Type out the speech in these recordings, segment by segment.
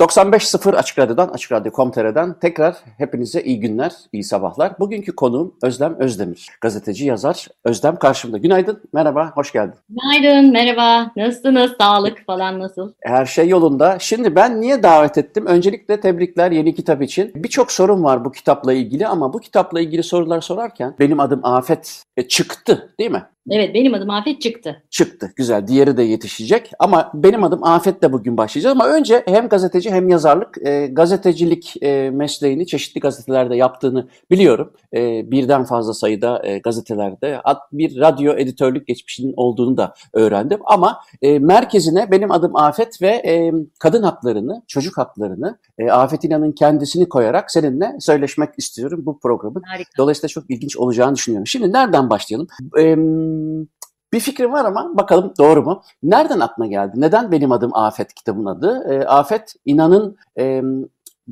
...95.0 Açık Radyo'dan, Açık Radyo.com.tr'den tekrar hepinize iyi günler, iyi sabahlar. Bugünkü konuğum Özlem Özdemir, gazeteci, yazar. Özlem karşımda. Günaydın, merhaba, hoş geldin. Günaydın, merhaba. Nasılsınız? Sağlık falan nasıl? Her şey yolunda. Şimdi ben niye davet ettim? Öncelikle tebrikler yeni kitap için. Birçok sorun var bu kitapla ilgili ama bu kitapla ilgili sorular sorarken benim adım Afet e, çıktı değil mi? Evet benim adım Afet çıktı. Çıktı. Güzel. Diğeri de yetişecek. Ama benim adım Afet de bugün başlayacağız. Ama önce hem gazeteci hem yazarlık, e, gazetecilik e, mesleğini çeşitli gazetelerde yaptığını biliyorum. E, birden fazla sayıda e, gazetelerde bir radyo editörlük geçmişinin olduğunu da öğrendim. Ama e, merkezine benim adım Afet ve e, kadın haklarını, çocuk haklarını, e, Afet İnan'ın kendisini koyarak seninle söyleşmek istiyorum bu programın. Harika. Dolayısıyla çok ilginç olacağını düşünüyorum. Şimdi nereden başlayalım? E, bir fikrim var ama bakalım doğru mu? Nereden aklına geldi? Neden benim adım Afet kitabın adı? E, Afet inanın e,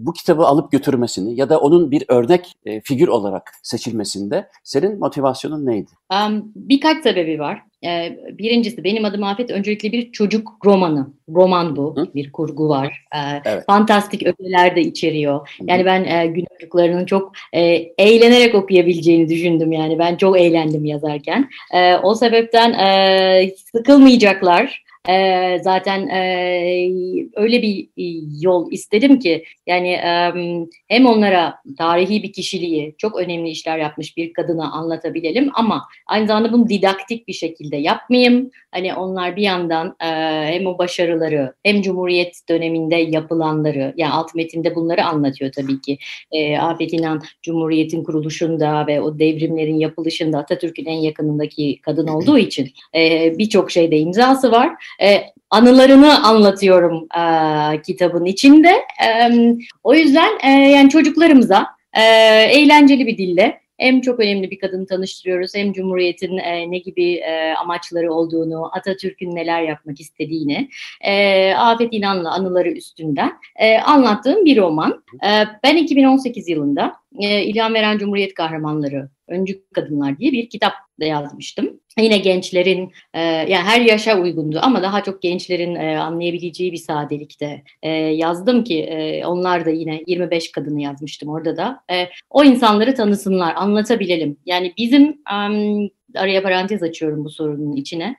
bu kitabı alıp götürmesini ya da onun bir örnek e, figür olarak seçilmesinde senin motivasyonun neydi? Um, birkaç sebebi var. Ee, birincisi benim adım Afet öncelikle bir çocuk romanı. Roman bu. Hı? Bir kurgu var. Ee, evet. Fantastik ögeler de içeriyor. Hı. Yani ben e, gün çocuklarının çok e, eğlenerek okuyabileceğini düşündüm. Yani ben çok eğlendim yazarken. E, o sebepten e, sıkılmayacaklar e, zaten e, öyle bir yol istedim ki yani e, hem onlara tarihi bir kişiliği, çok önemli işler yapmış bir kadına anlatabilelim ama aynı zamanda bunu didaktik bir şekilde yapmayayım. Hani onlar bir yandan e, hem o başarıları hem Cumhuriyet döneminde yapılanları yani alt metinde bunları anlatıyor tabii ki. E, Afet İnan Cumhuriyet'in kuruluşunda ve o devrimlerin yapılışında Atatürk'ün en yakınındaki kadın olduğu için e, birçok şeyde imzası var e, anılarını anlatıyorum e, kitabın içinde. E, o yüzden e, yani çocuklarımıza e, eğlenceli bir dille hem çok önemli bir kadını tanıştırıyoruz hem Cumhuriyet'in e, ne gibi e, amaçları olduğunu, Atatürk'ün neler yapmak istediğini, e, Afet İnan'la anıları üstünden e, anlattığım bir roman. E, ben 2018 yılında e, İlham Veren Cumhuriyet Kahramanları Öncü Kadınlar diye bir kitap da yazmıştım. Yine gençlerin e, yani her yaşa uygundu ama daha çok gençlerin e, anlayabileceği bir sadelikte e, yazdım ki onlar da yine 25 kadını yazmıştım orada da. O insanları tanısınlar, anlatabilelim. Yani bizim araya parantez açıyorum bu sorunun içine.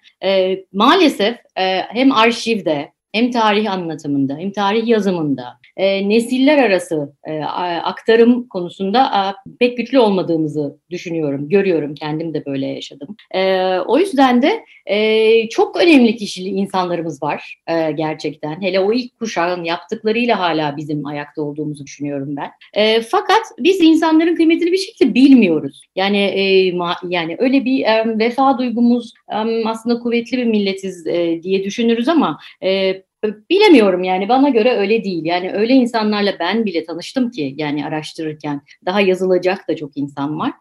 Maalesef e, hem arşivde hem tarih anlatımında hem tarih yazımında e, nesiller arası e, aktarım konusunda e, pek güçlü olmadığımızı düşünüyorum, görüyorum. Kendim de böyle yaşadım. E, o yüzden de e, çok önemli kişili insanlarımız var e, gerçekten. Hele o ilk kuşağın yaptıklarıyla hala bizim ayakta olduğumuzu düşünüyorum ben. E, fakat biz insanların kıymetini bir şekilde bilmiyoruz. Yani e, ma, yani öyle bir e, vefa duygumuz e, aslında kuvvetli bir milletiz e, diye düşünürüz ama e, Bilemiyorum yani bana göre öyle değil. Yani öyle insanlarla ben bile tanıştım ki yani araştırırken daha yazılacak da çok insan var.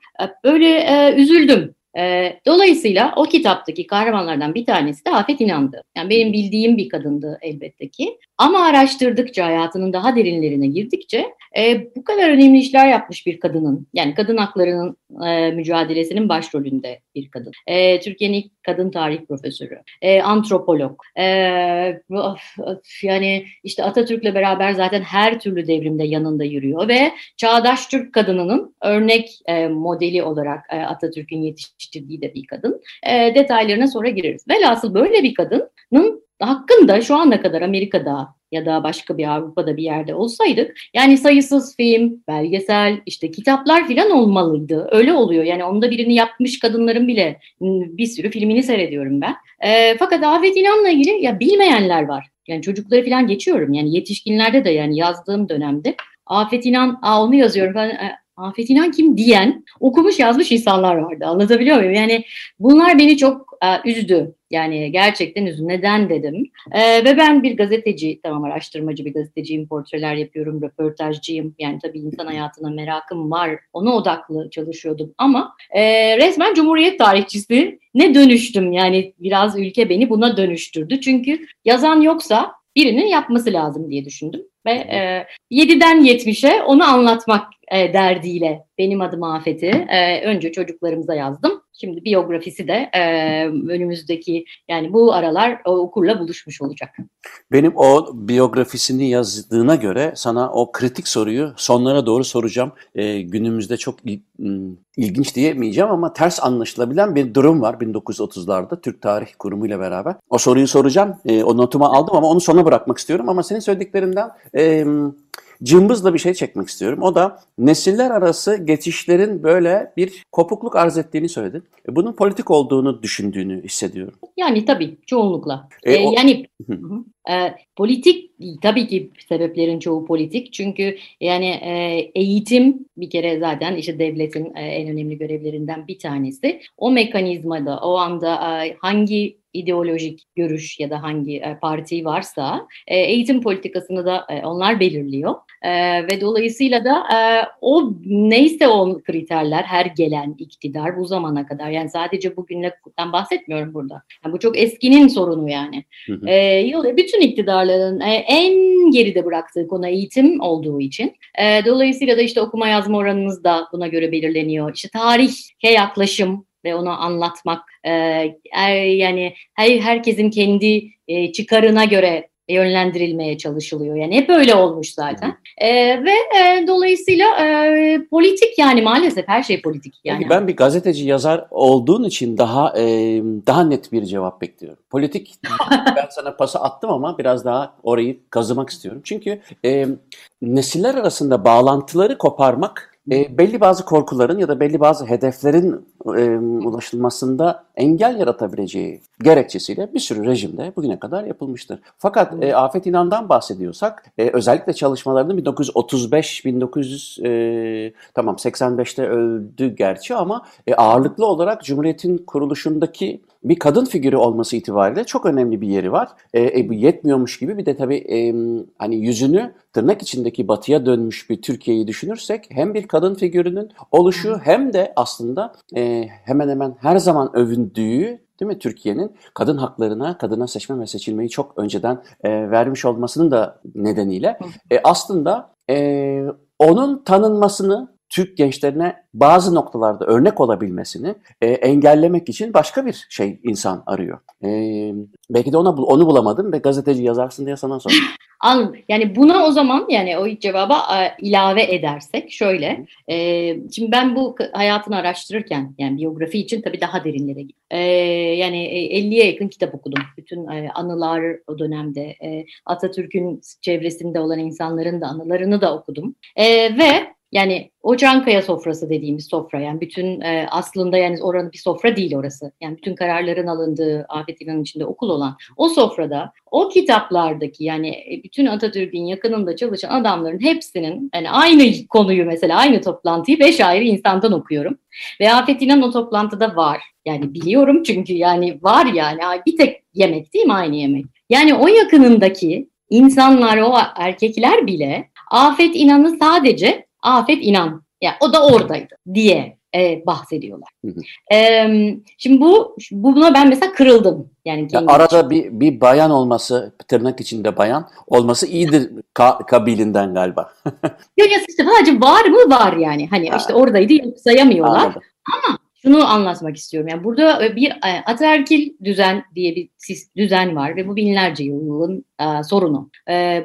Böyle e, üzüldüm. E, dolayısıyla o kitaptaki kahramanlardan bir tanesi de Afet İnan'dı. Yani benim bildiğim bir kadındı elbette ki. Ama araştırdıkça, hayatının daha derinlerine girdikçe e, bu kadar önemli işler yapmış bir kadının, yani kadın haklarının e, mücadelesinin başrolünde bir kadın. E, Türkiye'nin ilk kadın tarih profesörü, e, antropolog. E, of, of, yani işte Atatürk'le beraber zaten her türlü devrimde yanında yürüyor ve çağdaş Türk kadınının örnek e, modeli olarak e, Atatürk'ün yetiştirdiği de bir kadın. E, detaylarına sonra gireriz. Velhasıl böyle bir kadının hakkında şu ana kadar Amerika'da ya da başka bir Avrupa'da bir yerde olsaydık yani sayısız film, belgesel, işte kitaplar filan olmalıydı. Öyle oluyor. Yani onda birini yapmış kadınların bile bir sürü filmini seyrediyorum ben. E, fakat Afet İnan'la ilgili ya bilmeyenler var. Yani çocukları filan geçiyorum. Yani yetişkinlerde de yani yazdığım dönemde Afet İnan, aa onu yazıyorum falan. Afet İnan kim diyen okumuş yazmış insanlar vardı. Anlatabiliyor muyum? Yani bunlar beni çok e, üzdü. Yani gerçekten üzdü. Neden dedim. E, ve ben bir gazeteci, tamam araştırmacı bir gazeteciyim, portreler yapıyorum, röportajcıyım. Yani tabii insan hayatına merakım var. Ona odaklı çalışıyordum. Ama e, resmen Cumhuriyet tarihçisi ne dönüştüm. Yani biraz ülke beni buna dönüştürdü. Çünkü yazan yoksa birinin yapması lazım diye düşündüm. Ve e, 7'den 70'e onu anlatmak e, derdiyle benim adım Afet'i e, önce çocuklarımıza yazdım. Şimdi biyografisi de e, önümüzdeki yani bu aralar o okurla buluşmuş olacak. Benim o biyografisini yazdığına göre sana o kritik soruyu sonlara doğru soracağım. E, günümüzde çok il, ilginç diyemeyeceğim ama ters anlaşılabilen bir durum var 1930'larda Türk Tarih Kurumu ile beraber. O soruyu soracağım. E, o notuma aldım ama onu sona bırakmak istiyorum. Ama senin söylediklerinden... E, cımbızla bir şey çekmek istiyorum. O da nesiller arası geçişlerin böyle bir kopukluk arz ettiğini söyledin. E, bunun politik olduğunu düşündüğünü hissediyorum. Yani tabii çoğunlukla. E, ee, o... Yani e, politik tabii ki sebeplerin çoğu politik. Çünkü yani e, eğitim bir kere zaten işte devletin e, en önemli görevlerinden bir tanesi. O mekanizmada o anda e, hangi ideolojik görüş ya da hangi e, parti varsa e, eğitim politikasını da e, onlar belirliyor. Ve dolayısıyla da o neyse o kriterler her gelen iktidar bu zamana kadar yani sadece bugünden bahsetmiyorum burada. Yani bu çok eskinin sorunu yani. Hı hı. Bütün iktidarların en geride bıraktığı konu eğitim olduğu için. Dolayısıyla da işte okuma yazma oranınız da buna göre belirleniyor. İşte tarihe yaklaşım ve onu anlatmak e, er, yani her herkesin kendi e, çıkarına göre yönlendirilmeye çalışılıyor. Yani hep öyle olmuş zaten. E, ve e, dolayısıyla e, politik yani maalesef her şey politik. Yani. Peki ben bir gazeteci yazar olduğun için daha e, daha net bir cevap bekliyorum. Politik ben sana pası attım ama biraz daha orayı kazımak istiyorum. Çünkü e, nesiller arasında bağlantıları koparmak e, belli bazı korkuların ya da belli bazı hedeflerin e, ulaşılmasında engel yaratabileceği gerekçesiyle bir sürü rejimde bugüne kadar yapılmıştır. Fakat e, Afet İnan'dan bahsediyorsak e, özellikle çalışmalarını 1935 1900 e, tamam 85'te öldü gerçi ama e, ağırlıklı olarak Cumhuriyet'in kuruluşundaki bir kadın figürü olması itibariyle çok önemli bir yeri var. E, e, bu yetmiyormuş gibi bir de tabii e, hani yüzünü tırnak içindeki batıya dönmüş bir Türkiye'yi düşünürsek hem bir kadın figürünün oluşu hem de aslında e, hemen hemen her zaman övündüğü değil mi Türkiye'nin kadın haklarına, kadına seçme ve seçilmeyi çok önceden e, vermiş olmasının da nedeniyle e, aslında e, onun tanınmasını Türk gençlerine bazı noktalarda örnek olabilmesini e, engellemek için başka bir şey insan arıyor. E, belki de ona onu bulamadım ve gazeteci yazarsın diye sana sordum. Anladım. Yani buna o zaman yani o cevaba e, ilave edersek şöyle. E, şimdi ben bu hayatını araştırırken yani biyografi için tabii daha derinlere gittim. E, yani 50'ye yakın kitap okudum. Bütün e, anılar o dönemde e, Atatürk'ün çevresinde olan insanların da anılarını da okudum. E, ve yani o Çankaya sofrası dediğimiz sofra yani bütün e, aslında yani oranın bir sofra değil orası. Yani bütün kararların alındığı Afet İnan'ın içinde okul olan o sofrada o kitaplardaki yani e, bütün Atatürk'ün yakınında çalışan adamların hepsinin yani aynı konuyu mesela aynı toplantıyı beş ayrı insandan okuyorum. Ve Afet İnan o toplantıda var. Yani biliyorum çünkü yani var yani bir tek yemek değil mi aynı yemek. Yani o yakınındaki insanlar o erkekler bile Afet İnan'ı sadece Afet İnan. Yani o da oradaydı diye e, bahsediyorlar. E, şimdi bu buna ben mesela kırıldım. Yani ya arada bir bir bayan olması, tırnak içinde bayan olması iyidir ka, kabilinden galiba. Yok ya işte sadece var mı var yani. Hani ha. işte oradaydı sayamıyorlar. Anladım. Ama şunu anlatmak istiyorum. Yani burada e, bir e, ataerkil düzen diye bir düzen var ve bu binlerce yılın e, sorunu.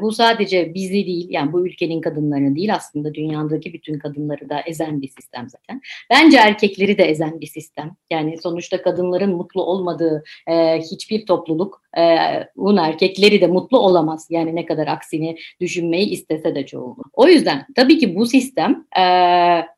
Bu sadece bizi değil, yani bu ülkenin kadınlarını değil aslında dünyadaki bütün kadınları da ezen bir sistem zaten. Bence erkekleri de ezen bir sistem. Yani sonuçta kadınların mutlu olmadığı hiçbir topluluk e, bunun erkekleri de mutlu olamaz. Yani ne kadar aksini düşünmeyi istese de çoğunluğu. O yüzden tabii ki bu sistem e,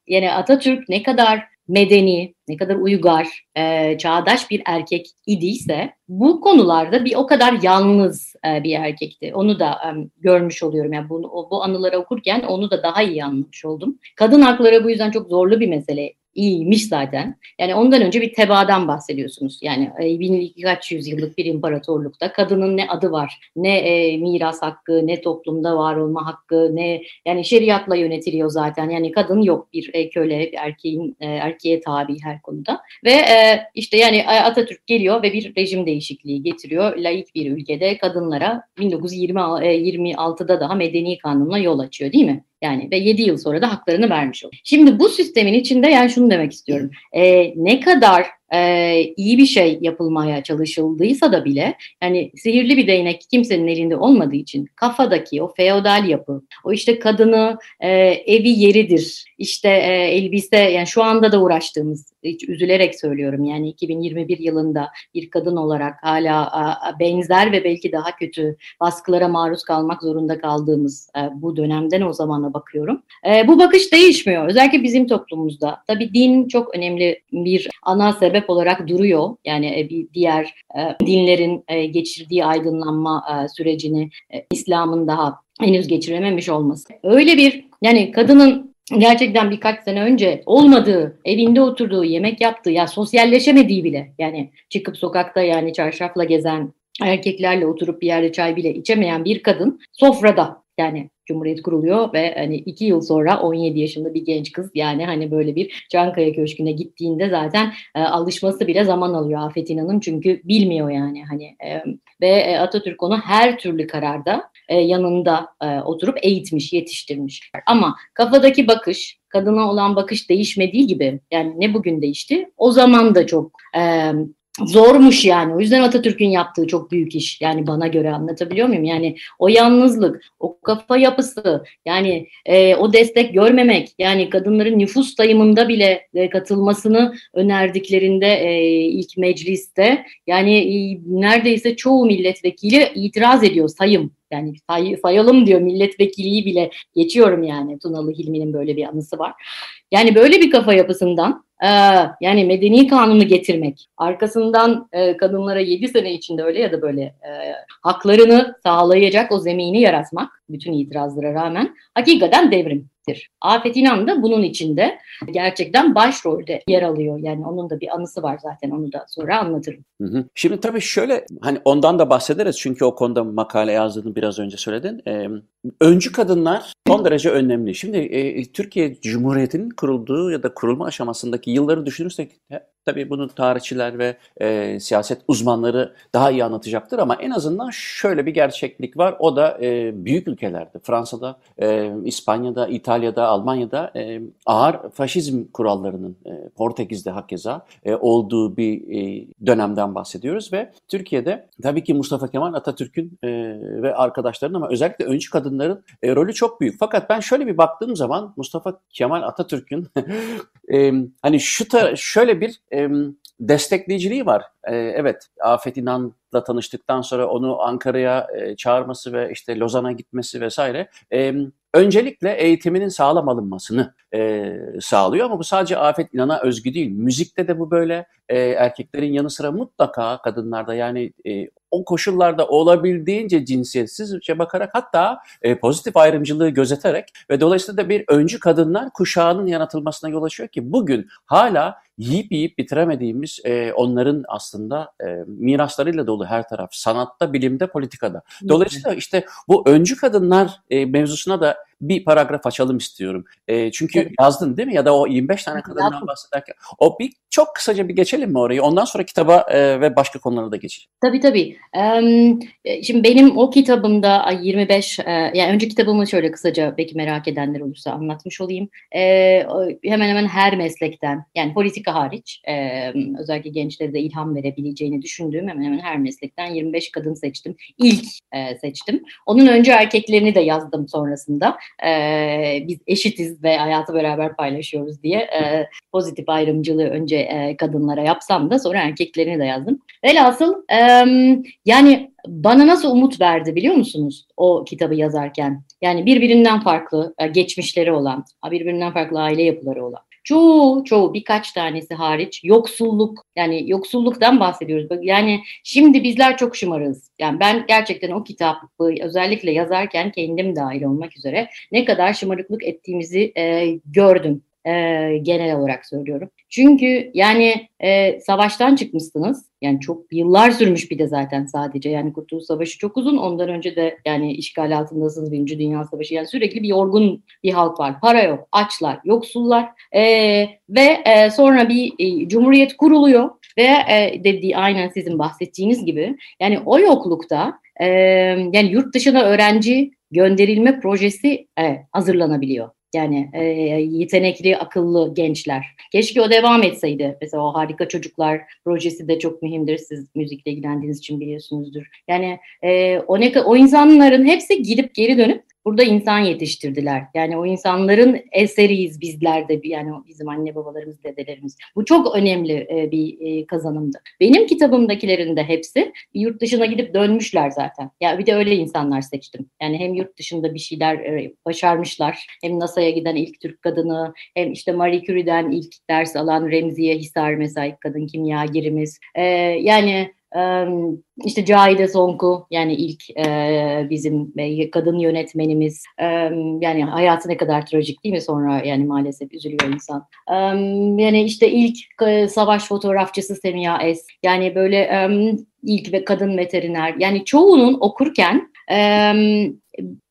yani Atatürk ne kadar medeni, ne kadar uygar, e, çağdaş bir erkek idiyse bu konularda bir o kadar yalnız e, bir erkekti. Onu da e, görmüş oluyorum. Yani bunu, bu anıları okurken onu da daha iyi anlamış oldum. Kadın hakları bu yüzden çok zorlu bir mesele iyiymiş zaten. Yani ondan önce bir tebaadan bahsediyorsunuz. Yani e, bin kaç yüzyıllık bir imparatorlukta kadının ne adı var, ne e, miras hakkı, ne toplumda var olma hakkı, ne yani şeriatla yönetiliyor zaten. Yani kadın yok bir e, köle, erkeğin e, erkeğe tabi her konuda. Ve e, işte yani Atatürk geliyor ve bir rejim değişikliği getiriyor. Laik bir ülkede kadınlara 1926'da daha medeni kanunla yol açıyor değil mi? Yani ve 7 yıl sonra da haklarını vermiş olur. Şimdi bu sistemin içinde yani şunu demek istiyorum. E, ne kadar e, iyi bir şey yapılmaya çalışıldıysa da bile yani sihirli bir değnek kimsenin elinde olmadığı için kafadaki o feodal yapı, o işte kadını e, evi yeridir, işte e, elbise yani şu anda da uğraştığımız hiç üzülerek söylüyorum yani 2021 yılında bir kadın olarak hala a, benzer ve belki daha kötü baskılara maruz kalmak zorunda kaldığımız e, bu dönemden o zamana bakıyorum. E, bu bakış değişmiyor özellikle bizim toplumumuzda. Tabii din çok önemli bir ana sebep sebep olarak duruyor. Yani e, bir diğer e, dinlerin e, geçirdiği aydınlanma sürecini İslam'ın daha henüz geçirememiş olması. Öyle bir yani kadının gerçekten birkaç sene önce olmadığı, evinde oturduğu, yemek yaptığı, ya sosyalleşemediği bile yani çıkıp sokakta yani çarşafla gezen erkeklerle oturup bir yerde çay bile içemeyen bir kadın sofrada yani Cumhuriyet kuruluyor ve hani iki yıl sonra 17 yaşında bir genç kız yani hani böyle bir Çankaya Köşkü'ne gittiğinde zaten e, alışması bile zaman alıyor Afet İnan'ın çünkü bilmiyor yani hani e, ve e, Atatürk onu her türlü kararda e, yanında e, oturup eğitmiş, yetiştirmiş. Ama kafadaki bakış, kadına olan bakış değişmediği gibi yani ne bugün değişti o zaman da çok e, zormuş yani. O yüzden Atatürk'ün yaptığı çok büyük iş. Yani bana göre anlatabiliyor muyum? Yani o yalnızlık, o kafa yapısı, yani e, o destek görmemek, yani kadınların nüfus sayımında bile e, katılmasını önerdiklerinde e, ilk mecliste yani e, neredeyse çoğu milletvekili itiraz ediyor sayım. Yani say, sayalım diyor milletvekiliyi bile geçiyorum yani. Tunalı Hilmi'nin böyle bir anısı var. Yani böyle bir kafa yapısından e, yani medeni kanunu getirmek, arkasından e, kadınlara 7 sene içinde öyle ya da böyle e, haklarını sağlayacak o zemini yaratmak bütün itirazlara rağmen hakikaten devrimdir. Afet İnan da bunun içinde gerçekten başrolde yer alıyor. Yani onun da bir anısı var zaten onu da sonra anlatırım. Hı hı. Şimdi tabii şöyle hani ondan da bahsederiz çünkü o konuda makale yazdığını biraz önce söyledin. Ee, öncü kadınlar son derece önemli. Şimdi e, Türkiye Cumhuriyeti'nin kurulduğu ya da kurulma aşamasındaki yılları düşünürsek Tabii bunu tarihçiler ve e, siyaset uzmanları daha iyi anlatacaktır ama en azından şöyle bir gerçeklik var. O da e, büyük ülkelerde, Fransa'da, e, İspanya'da, İtalya'da, Almanya'da e, ağır faşizm kurallarının, e, Portekiz'de hakeza e, olduğu bir e, dönemden bahsediyoruz ve Türkiye'de tabii ki Mustafa Kemal Atatürk'ün e, ve arkadaşlarının ama özellikle öncü kadınların e, rolü çok büyük. Fakat ben şöyle bir baktığım zaman Mustafa Kemal Atatürk'ün e, hani şu şöyle bir e, destekleyiciliği var. E, evet, Afet İnan'la tanıştıktan sonra onu Ankara'ya e, çağırması ve işte Lozan'a gitmesi vesaire e, öncelikle eğitiminin sağlam alınmasını e, sağlıyor ama bu sadece Afet İnan'a özgü değil. Müzikte de bu böyle. E, erkeklerin yanı sıra mutlaka kadınlarda yani e, o koşullarda olabildiğince cinsiyetsizce bakarak hatta e, pozitif ayrımcılığı gözeterek ve dolayısıyla da bir öncü kadınlar kuşağının yaratılmasına yol açıyor ki bugün hala yiyip yiyip bitiremediğimiz e, onların aslında e, miraslarıyla dolu her taraf. Sanatta, bilimde, politikada. Dolayısıyla işte bu öncü kadınlar e, mevzusuna da bir paragraf açalım istiyorum. E, çünkü evet. yazdın değil mi? Ya da o 25 tane kadından bahsederken. O bir çok kısaca bir geçelim mi orayı? Ondan sonra kitaba e, ve başka konulara da geçelim. Tabii tabii. Ee, şimdi benim o kitabımda 25, e, yani önce kitabımı şöyle kısaca belki merak edenler olursa anlatmış olayım. Ee, hemen hemen her meslekten, yani politika hariç, e, özellikle gençlere de ilham verebileceğini düşündüğüm hemen hemen her meslekten 25 kadın seçtim. İlk e, seçtim. Onun önce erkeklerini de yazdım sonrasında e, biz eşitiz ve hayatı beraber paylaşıyoruz diye e, pozitif ayrımcılığı önce e, kadınlara yapsam da sonra erkeklerini de yazdım. Velhasıl e, yani bana nasıl umut verdi biliyor musunuz o kitabı yazarken? Yani birbirinden farklı e, geçmişleri olan, birbirinden farklı aile yapıları olan çoğu çoğu birkaç tanesi hariç yoksulluk yani yoksulluktan bahsediyoruz. Yani şimdi bizler çok şımarız. Yani ben gerçekten o kitabı özellikle yazarken kendim dahil olmak üzere ne kadar şımarıklık ettiğimizi e, gördüm e, genel olarak söylüyorum. Çünkü yani e, savaştan çıkmışsınız. Yani çok yıllar sürmüş bir de zaten sadece. Yani Kurtuluş Savaşı çok uzun. Ondan önce de yani işgal altındasınız. Birinci Dünya Savaşı. Yani sürekli bir yorgun bir halk var. Para yok, açlar, yoksullar. E, ve e, sonra bir e, cumhuriyet kuruluyor. Ve e, dediği aynen sizin bahsettiğiniz gibi. Yani o yoklukta e, yani yurt dışına öğrenci gönderilme projesi e, hazırlanabiliyor. Yani e, yetenekli, akıllı gençler. Keşke o devam etseydi. Mesela o Harika Çocuklar projesi de çok mühimdir. Siz müzikle ilgilendiğiniz için biliyorsunuzdur. Yani e, o, ne, o insanların hepsi gidip geri dönüp burada insan yetiştirdiler. Yani o insanların eseriyiz bizler de yani bizim anne babalarımız, dedelerimiz. Bu çok önemli e, bir e, kazanımdı. Benim kitabımdakilerin de hepsi yurt dışına gidip dönmüşler zaten. Ya bir de öyle insanlar seçtim. Yani hem yurt dışında bir şeyler e, başarmışlar. Hem NASA'ya giden ilk Türk kadını, hem işte Marie Curie'den ilk ders alan Remziye Hisar mesela ilk kadın kimyagerimiz. E, yani işte Cahide Sonku yani ilk e, bizim e, kadın yönetmenimiz. Yani hayatı ne kadar trajik değil mi? Sonra yani maalesef üzülüyor insan. Yani işte ilk savaş fotoğrafçısı Semiha Es. Yani böyle ilk ve kadın veteriner. Yani çoğunun okurken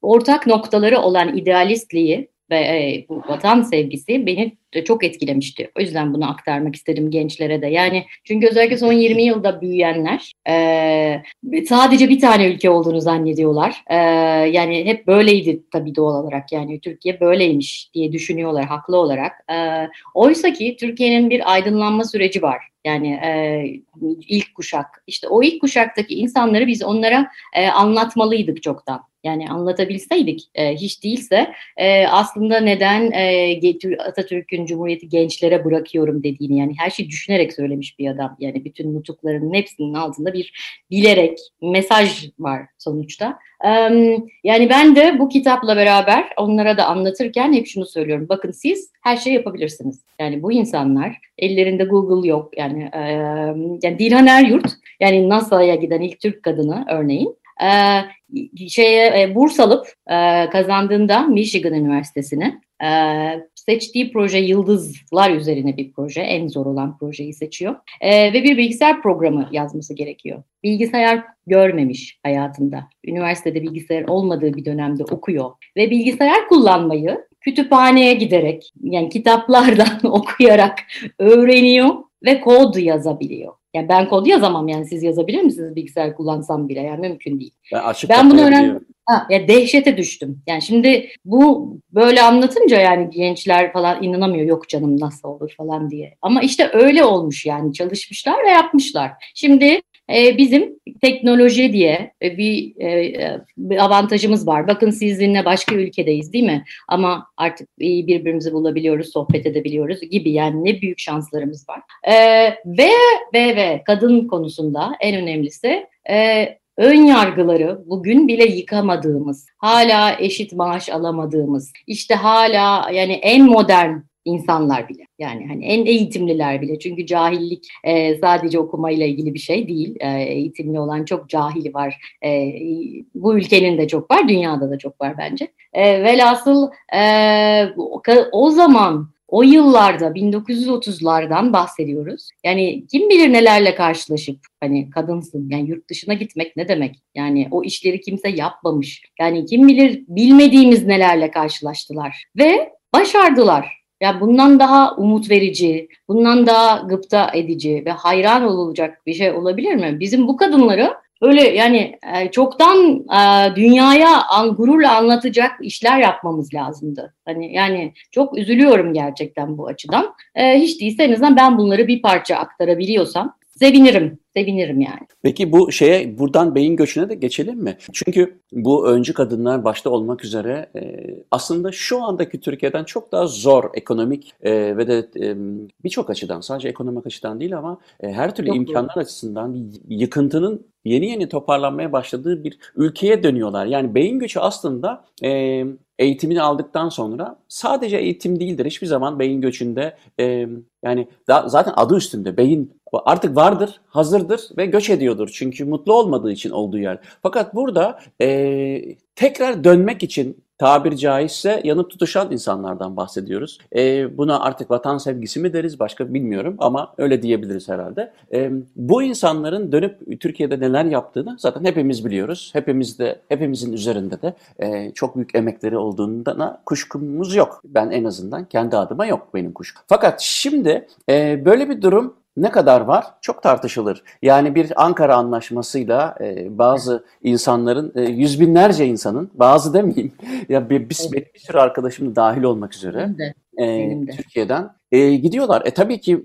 ortak noktaları olan idealistliği ve e, vatan sevgisi beni çok etkilemişti. O yüzden bunu aktarmak istedim gençlere de. Yani çünkü özellikle son 20 yılda büyüyenler e, sadece bir tane ülke olduğunu zannediyorlar. E, yani hep böyleydi tabii doğal olarak. Yani Türkiye böyleymiş diye düşünüyorlar haklı olarak. E, oysa ki Türkiye'nin bir aydınlanma süreci var. Yani e, ilk kuşak. İşte o ilk kuşaktaki insanları biz onlara e, anlatmalıydık çoktan. Yani anlatabilseydik e, hiç değilse e, aslında neden e, Atatürk'ün Cumhuriyeti gençlere bırakıyorum dediğini yani her şeyi düşünerek söylemiş bir adam. Yani bütün nutuklarının hepsinin altında bir bilerek mesaj var sonuçta. Yani ben de bu kitapla beraber onlara da anlatırken hep şunu söylüyorum. Bakın siz her şeyi yapabilirsiniz. Yani bu insanlar ellerinde Google yok. Yani, yani Dilhan Eryurt yani NASA'ya giden ilk Türk kadını örneğin e, şeye e, burs alıp e, kazandığında Michigan Üniversitesi'ni e, seçtiği proje yıldızlar üzerine bir proje. En zor olan projeyi seçiyor. E, ve bir bilgisayar programı yazması gerekiyor. Bilgisayar görmemiş hayatında. Üniversitede bilgisayar olmadığı bir dönemde okuyor. Ve bilgisayar kullanmayı kütüphaneye giderek yani kitaplardan okuyarak öğreniyor ve kod yazabiliyor. Yani ben kod yazamam yani siz yazabilir misiniz bilgisayar kullansam bile yani mümkün değil. Ben, açık ben bunu öğrendim. Ha, ya dehşete düştüm. Yani şimdi bu böyle anlatınca yani gençler falan inanamıyor yok canım nasıl olur falan diye. Ama işte öyle olmuş yani çalışmışlar ve yapmışlar. Şimdi e, bizim teknoloji diye bir, e, bir avantajımız var. Bakın sizinle başka ülkedeyiz değil mi? Ama artık iyi birbirimizi bulabiliyoruz, sohbet edebiliyoruz gibi yani ne büyük şanslarımız var. E, ve ve ve kadın konusunda en önemlisi e, ön yargıları bugün bile yıkamadığımız, hala eşit maaş alamadığımız, işte hala yani en modern insanlar bile yani hani en eğitimliler bile. Çünkü cahillik e, sadece okumayla ilgili bir şey değil. E, eğitimli olan çok cahili var. E, bu ülkenin de çok var dünyada da çok var bence. E, velhasıl e, o zaman o yıllarda 1930'lardan bahsediyoruz. Yani kim bilir nelerle karşılaşıp hani kadınsın yani yurt dışına gitmek ne demek? Yani o işleri kimse yapmamış. Yani kim bilir bilmediğimiz nelerle karşılaştılar ve başardılar. Ya bundan daha umut verici, bundan daha gıpta edici ve hayran olacak bir şey olabilir mi? Bizim bu kadınları öyle yani e, çoktan e, dünyaya an, gururla anlatacak işler yapmamız lazımdı. Hani yani çok üzülüyorum gerçekten bu açıdan. E, hiç değilse en azından ben bunları bir parça aktarabiliyorsam sevinirim sevinirim yani. Peki bu şeye buradan beyin göçüne de geçelim mi? Çünkü bu öncü kadınlar başta olmak üzere e, aslında şu andaki Türkiye'den çok daha zor ekonomik e, ve de e, birçok açıdan sadece ekonomik açıdan değil ama e, her türlü çok imkanlar doğru. açısından yıkıntının yeni yeni toparlanmaya başladığı bir ülkeye dönüyorlar. Yani beyin göçü aslında e, eğitimini aldıktan sonra sadece eğitim değildir. Hiçbir zaman beyin göçünde e, yani da, zaten adı üstünde beyin artık vardır, hazırdır ve göç ediyordur. Çünkü mutlu olmadığı için olduğu yer. Fakat burada e, tekrar dönmek için tabir caizse yanıp tutuşan insanlardan bahsediyoruz. E, buna artık vatan sevgisi mi deriz başka bilmiyorum ama öyle diyebiliriz herhalde. E, bu insanların dönüp Türkiye'de neler yaptığını zaten hepimiz biliyoruz. Hepimiz de hepimizin üzerinde de e, çok büyük emekleri olduğundan kuşkumuz yok. Ben en azından kendi adıma yok benim kuşkum. Fakat şimdi e, böyle bir durum ne kadar var? Çok tartışılır. Yani bir Ankara Anlaşması'yla e, bazı insanların, e, yüz binlerce insanın, bazı demeyeyim, ya bir, bir, bir, bir sürü arkadaşım da dahil olmak üzere E, Türkiye'den e, gidiyorlar. E tabii ki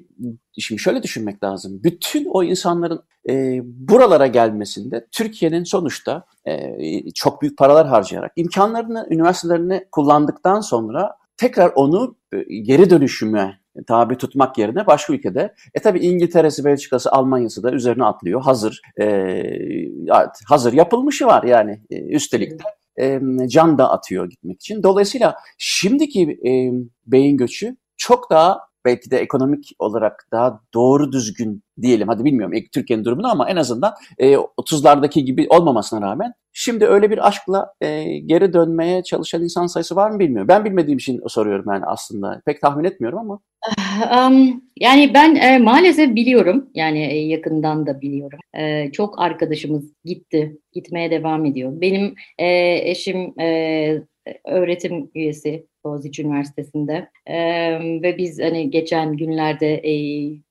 şimdi şöyle düşünmek lazım. Bütün o insanların e, buralara gelmesinde Türkiye'nin sonuçta e, çok büyük paralar harcayarak imkanlarını, üniversitelerini kullandıktan sonra tekrar onu e, geri dönüşüme tabi tutmak yerine başka ülkede. E tabi İngiltere'si, Belçika'sı, Almanya'sı da üzerine atlıyor. Hazır e, hazır yapılmışı var yani e, üstelik de e, can da atıyor gitmek için. Dolayısıyla şimdiki e, beyin göçü çok daha belki de ekonomik olarak daha doğru düzgün diyelim. Hadi bilmiyorum Türkiye'nin durumunu ama en azından e, 30'lardaki gibi olmamasına rağmen şimdi öyle bir aşkla e, geri dönmeye çalışan insan sayısı var mı bilmiyorum. Ben bilmediğim için soruyorum yani aslında. Pek tahmin etmiyorum ama. Um, yani ben e, maalesef biliyorum. Yani e, yakından da biliyorum. E, çok arkadaşımız gitti. Gitmeye devam ediyor. Benim e, eşim e, öğretim üyesi Boğaziçi Üniversitesi'nde e, ve biz hani geçen günlerde e,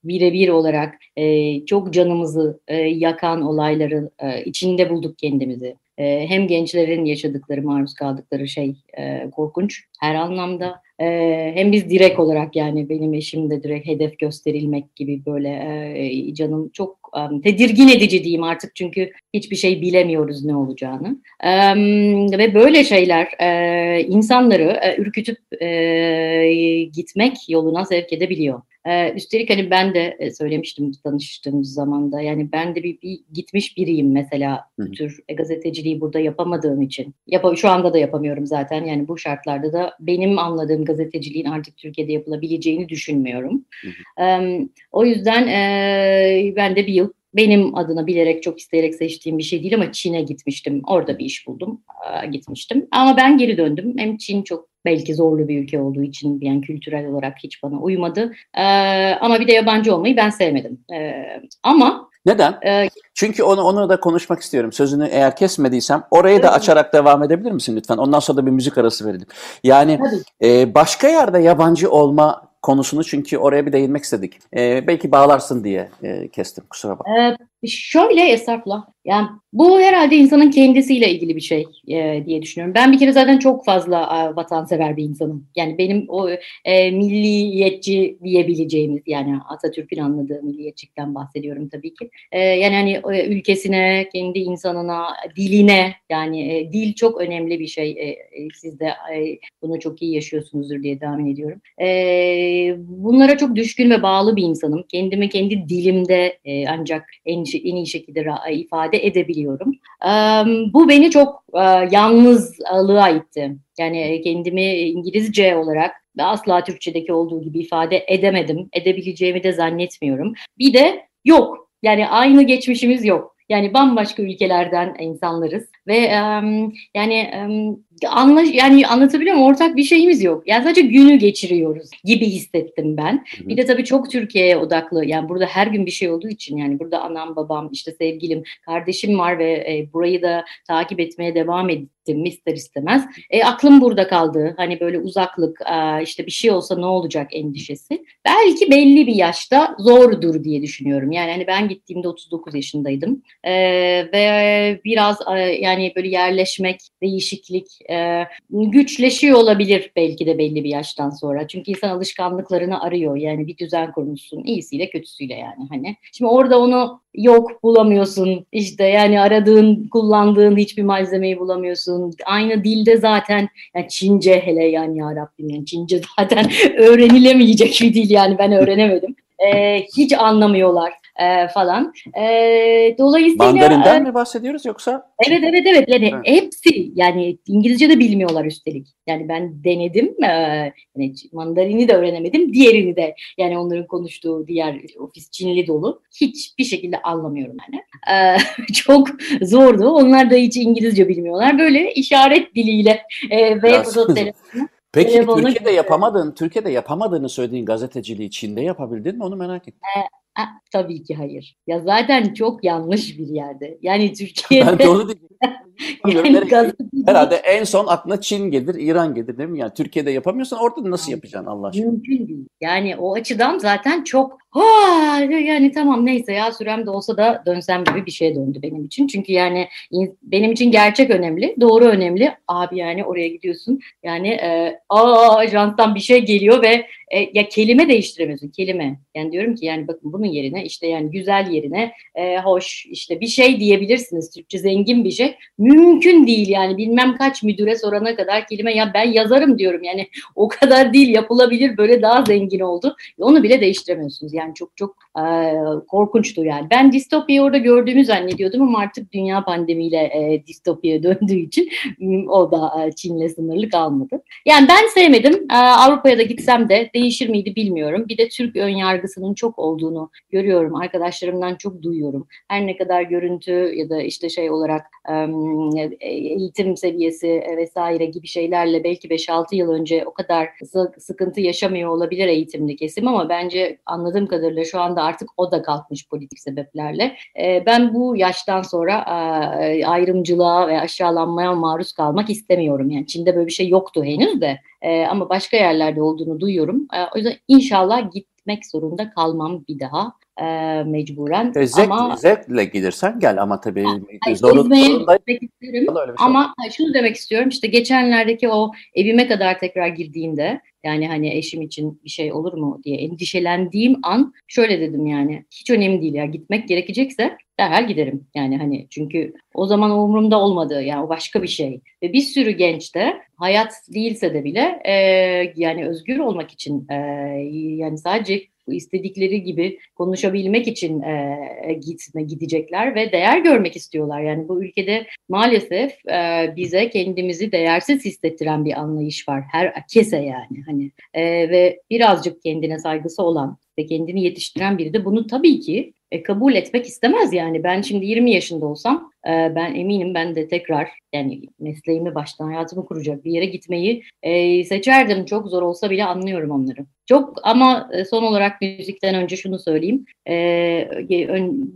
birebir olarak e, çok canımızı e, yakan olayları e, içinde bulduk kendimizi. Hem gençlerin yaşadıkları, maruz kaldıkları şey korkunç her anlamda. E, hem biz direkt olarak yani benim eşim de direkt hedef gösterilmek gibi böyle e, canım çok um, tedirgin edici diyeyim artık çünkü hiçbir şey bilemiyoruz ne olacağını. E, ve böyle şeyler e, insanları e, ürkütüp e, gitmek yoluna sevk edebiliyor. Ee, üstelik hani ben de e, söylemiştim tanıştığımız zamanda yani ben de bir, bir gitmiş biriyim mesela bu tür e, gazeteciliği burada yapamadığım için. Yap şu anda da yapamıyorum zaten yani bu şartlarda da benim anladığım gazeteciliğin artık Türkiye'de yapılabileceğini düşünmüyorum. Ee, o yüzden e, ben de bir yıl benim adına bilerek çok isteyerek seçtiğim bir şey değil ama Çin'e gitmiştim. Orada bir iş buldum. Gitmiştim. Ama ben geri döndüm. Hem Çin çok belki zorlu bir ülke olduğu için yani kültürel olarak hiç bana uymadı. ama bir de yabancı olmayı ben sevmedim. ama neden? Ee, Çünkü onu onu da konuşmak istiyorum. Sözünü eğer kesmediysem orayı da açarak devam edebilir misin lütfen? Ondan sonra da bir müzik arası verelim. Yani e, başka yerde yabancı olma konusunu çünkü oraya bir değinmek istedik. E, belki bağlarsın diye e, kestim kusura bakma. Ee, şöyle estağfurullah. Yani bu herhalde insanın kendisiyle ilgili bir şey e, diye düşünüyorum. Ben bir kere zaten çok fazla e, vatansever bir insanım. Yani benim o e, milliyetçi diyebileceğimiz yani Atatürk'ün anladığı milliyetçikten bahsediyorum tabii ki. E, yani hani e, ülkesine, kendi insanına, diline yani e, dil çok önemli bir şey. E, e, siz de e, bunu çok iyi yaşıyorsunuzdur diye tahmin ediyorum. E, bunlara çok düşkün ve bağlı bir insanım. Kendimi kendi dilimde e, ancak en, en iyi şekilde ifade edebiliyorum. Bu beni çok yalnızlığa itti. Yani kendimi İngilizce olarak asla Türkçedeki olduğu gibi ifade edemedim. Edebileceğimi de zannetmiyorum. Bir de yok. Yani aynı geçmişimiz yok. Yani bambaşka ülkelerden insanlarız ve yani anla yani anlatabiliyor muyum? Ortak bir şeyimiz yok. Yani sadece günü geçiriyoruz gibi hissettim ben. Bir de tabii çok Türkiye'ye odaklı. Yani burada her gün bir şey olduğu için yani burada anam, babam, işte sevgilim, kardeşim var ve e, burayı da takip etmeye devam ettim ister istemez. E, aklım burada kaldı. Hani böyle uzaklık, e, işte bir şey olsa ne olacak endişesi. Belki belli bir yaşta zordur diye düşünüyorum. Yani hani ben gittiğimde 39 yaşındaydım. E, ve biraz e, yani böyle yerleşmek, değişiklik, e, güçleşiyor olabilir belki de belli bir yaştan sonra. Çünkü insan alışkanlıklarını arıyor. Yani bir düzen kurmuşsun. iyisiyle kötüsüyle yani hani. Şimdi orada onu yok bulamıyorsun. İşte yani aradığın, kullandığın hiçbir malzemeyi bulamıyorsun. Aynı dilde zaten yani Çince hele yani ya Rabbim yani Çince zaten öğrenilemeyecek bir dil yani ben öğrenemedim. Ee, hiç anlamıyorlar. E, falan. E, dolayısıyla Mandarinden e, mi bahsediyoruz yoksa? Evet evet evet. Yani evet. hepsi yani İngilizce de bilmiyorlar üstelik. Yani ben denedim. E, yani mandarini de öğrenemedim. Diğerini de yani onların konuştuğu diğer ofis Çinli dolu. Hiçbir şekilde anlamıyorum yani. E, çok zordu. Onlar da hiç İngilizce bilmiyorlar. Böyle işaret diliyle e, ve telefonu Peki Telefonu Türkiye'de yapamadığın, Türkiye'de yapamadığını söylediğin gazeteciliği Çin'de yapabildin mi? Onu merak ettim. A, tabii ki hayır. Ya zaten çok yanlış bir yerde. Yani Türkiye'de... Ben de onu yani Herhalde en son aklına Çin gelir, İran gelir değil mi? Yani Türkiye'de yapamıyorsan orada nasıl yapacaksın Allah aşkına? Mümkün değil. Yani o açıdan zaten çok ha yani tamam neyse ya sürem de olsa da dönsem gibi bir şey döndü benim için. Çünkü yani benim için gerçek önemli, doğru önemli. Abi yani oraya gidiyorsun. Yani e, aa ajanstan bir şey geliyor ve e, ya kelime değiştiremiyorsun kelime. Yani diyorum ki yani bakın bunun yerine işte yani güzel yerine e, hoş işte bir şey diyebilirsiniz. Türkçe zengin bir şey. Mümkün değil yani bilmem kaç müdüre sorana kadar kelime ya ben yazarım diyorum yani o kadar değil yapılabilir böyle daha zengin oldu. Onu bile değiştiremiyorsunuz yani çok çok e, korkunçtu yani. Ben distopyayı orada gördüğümü zannediyordum ama artık dünya pandemiyle e, distopyaya döndüğü için o da e, Çin'le sınırlı kalmadı. Yani ben sevmedim. E, Avrupa'ya da gitsem de değişir miydi bilmiyorum. Bir de Türk ön yargısının çok olduğunu görüyorum. Arkadaşlarımdan çok duyuyorum. Her ne kadar görüntü ya da işte şey olarak eğitim seviyesi vesaire gibi şeylerle belki 5-6 yıl önce o kadar sıkıntı yaşamıyor olabilir eğitimli kesim ama bence anladığım kadarıyla şu anda artık o da kalkmış politik sebeplerle. Ben bu yaştan sonra ayrımcılığa ve aşağılanmaya maruz kalmak istemiyorum. Yani Çin'de böyle bir şey yoktu henüz de ama başka yerlerde olduğunu duyuyorum. O yüzden inşallah gitmek zorunda kalmam bir daha e, mecburen. E, zevk, ama zevkle gelirsen gel ama tabii yani, zorun, gitmek isterim. Şey ama şey şunu demek istiyorum işte geçenlerdeki o evime kadar tekrar girdiğimde yani hani eşim için bir şey olur mu diye endişelendiğim an şöyle dedim yani hiç önemli değil ya gitmek gerekecekse derhal giderim. Yani hani çünkü o zaman umurumda olmadı yani o başka bir şey. Ve bir sürü genç de hayat değilse de bile e, yani özgür olmak için e, yani sadece istedikleri gibi konuşabilmek için e, gitme gidecekler ve değer görmek istiyorlar. Yani bu ülkede maalesef e, bize kendimizi değersiz hissettiren bir anlayış var. Her kese yani hani e, ve birazcık kendine saygısı olan ve kendini yetiştiren biri de bunu tabii ki e, kabul etmek istemez yani. Ben şimdi 20 yaşında olsam e, ben eminim ben de tekrar yani mesleğimi baştan hayatımı kuracak bir yere gitmeyi e, seçerdim. Çok zor olsa bile anlıyorum onları. Çok ama e, son olarak müzikten önce şunu söyleyeyim. E,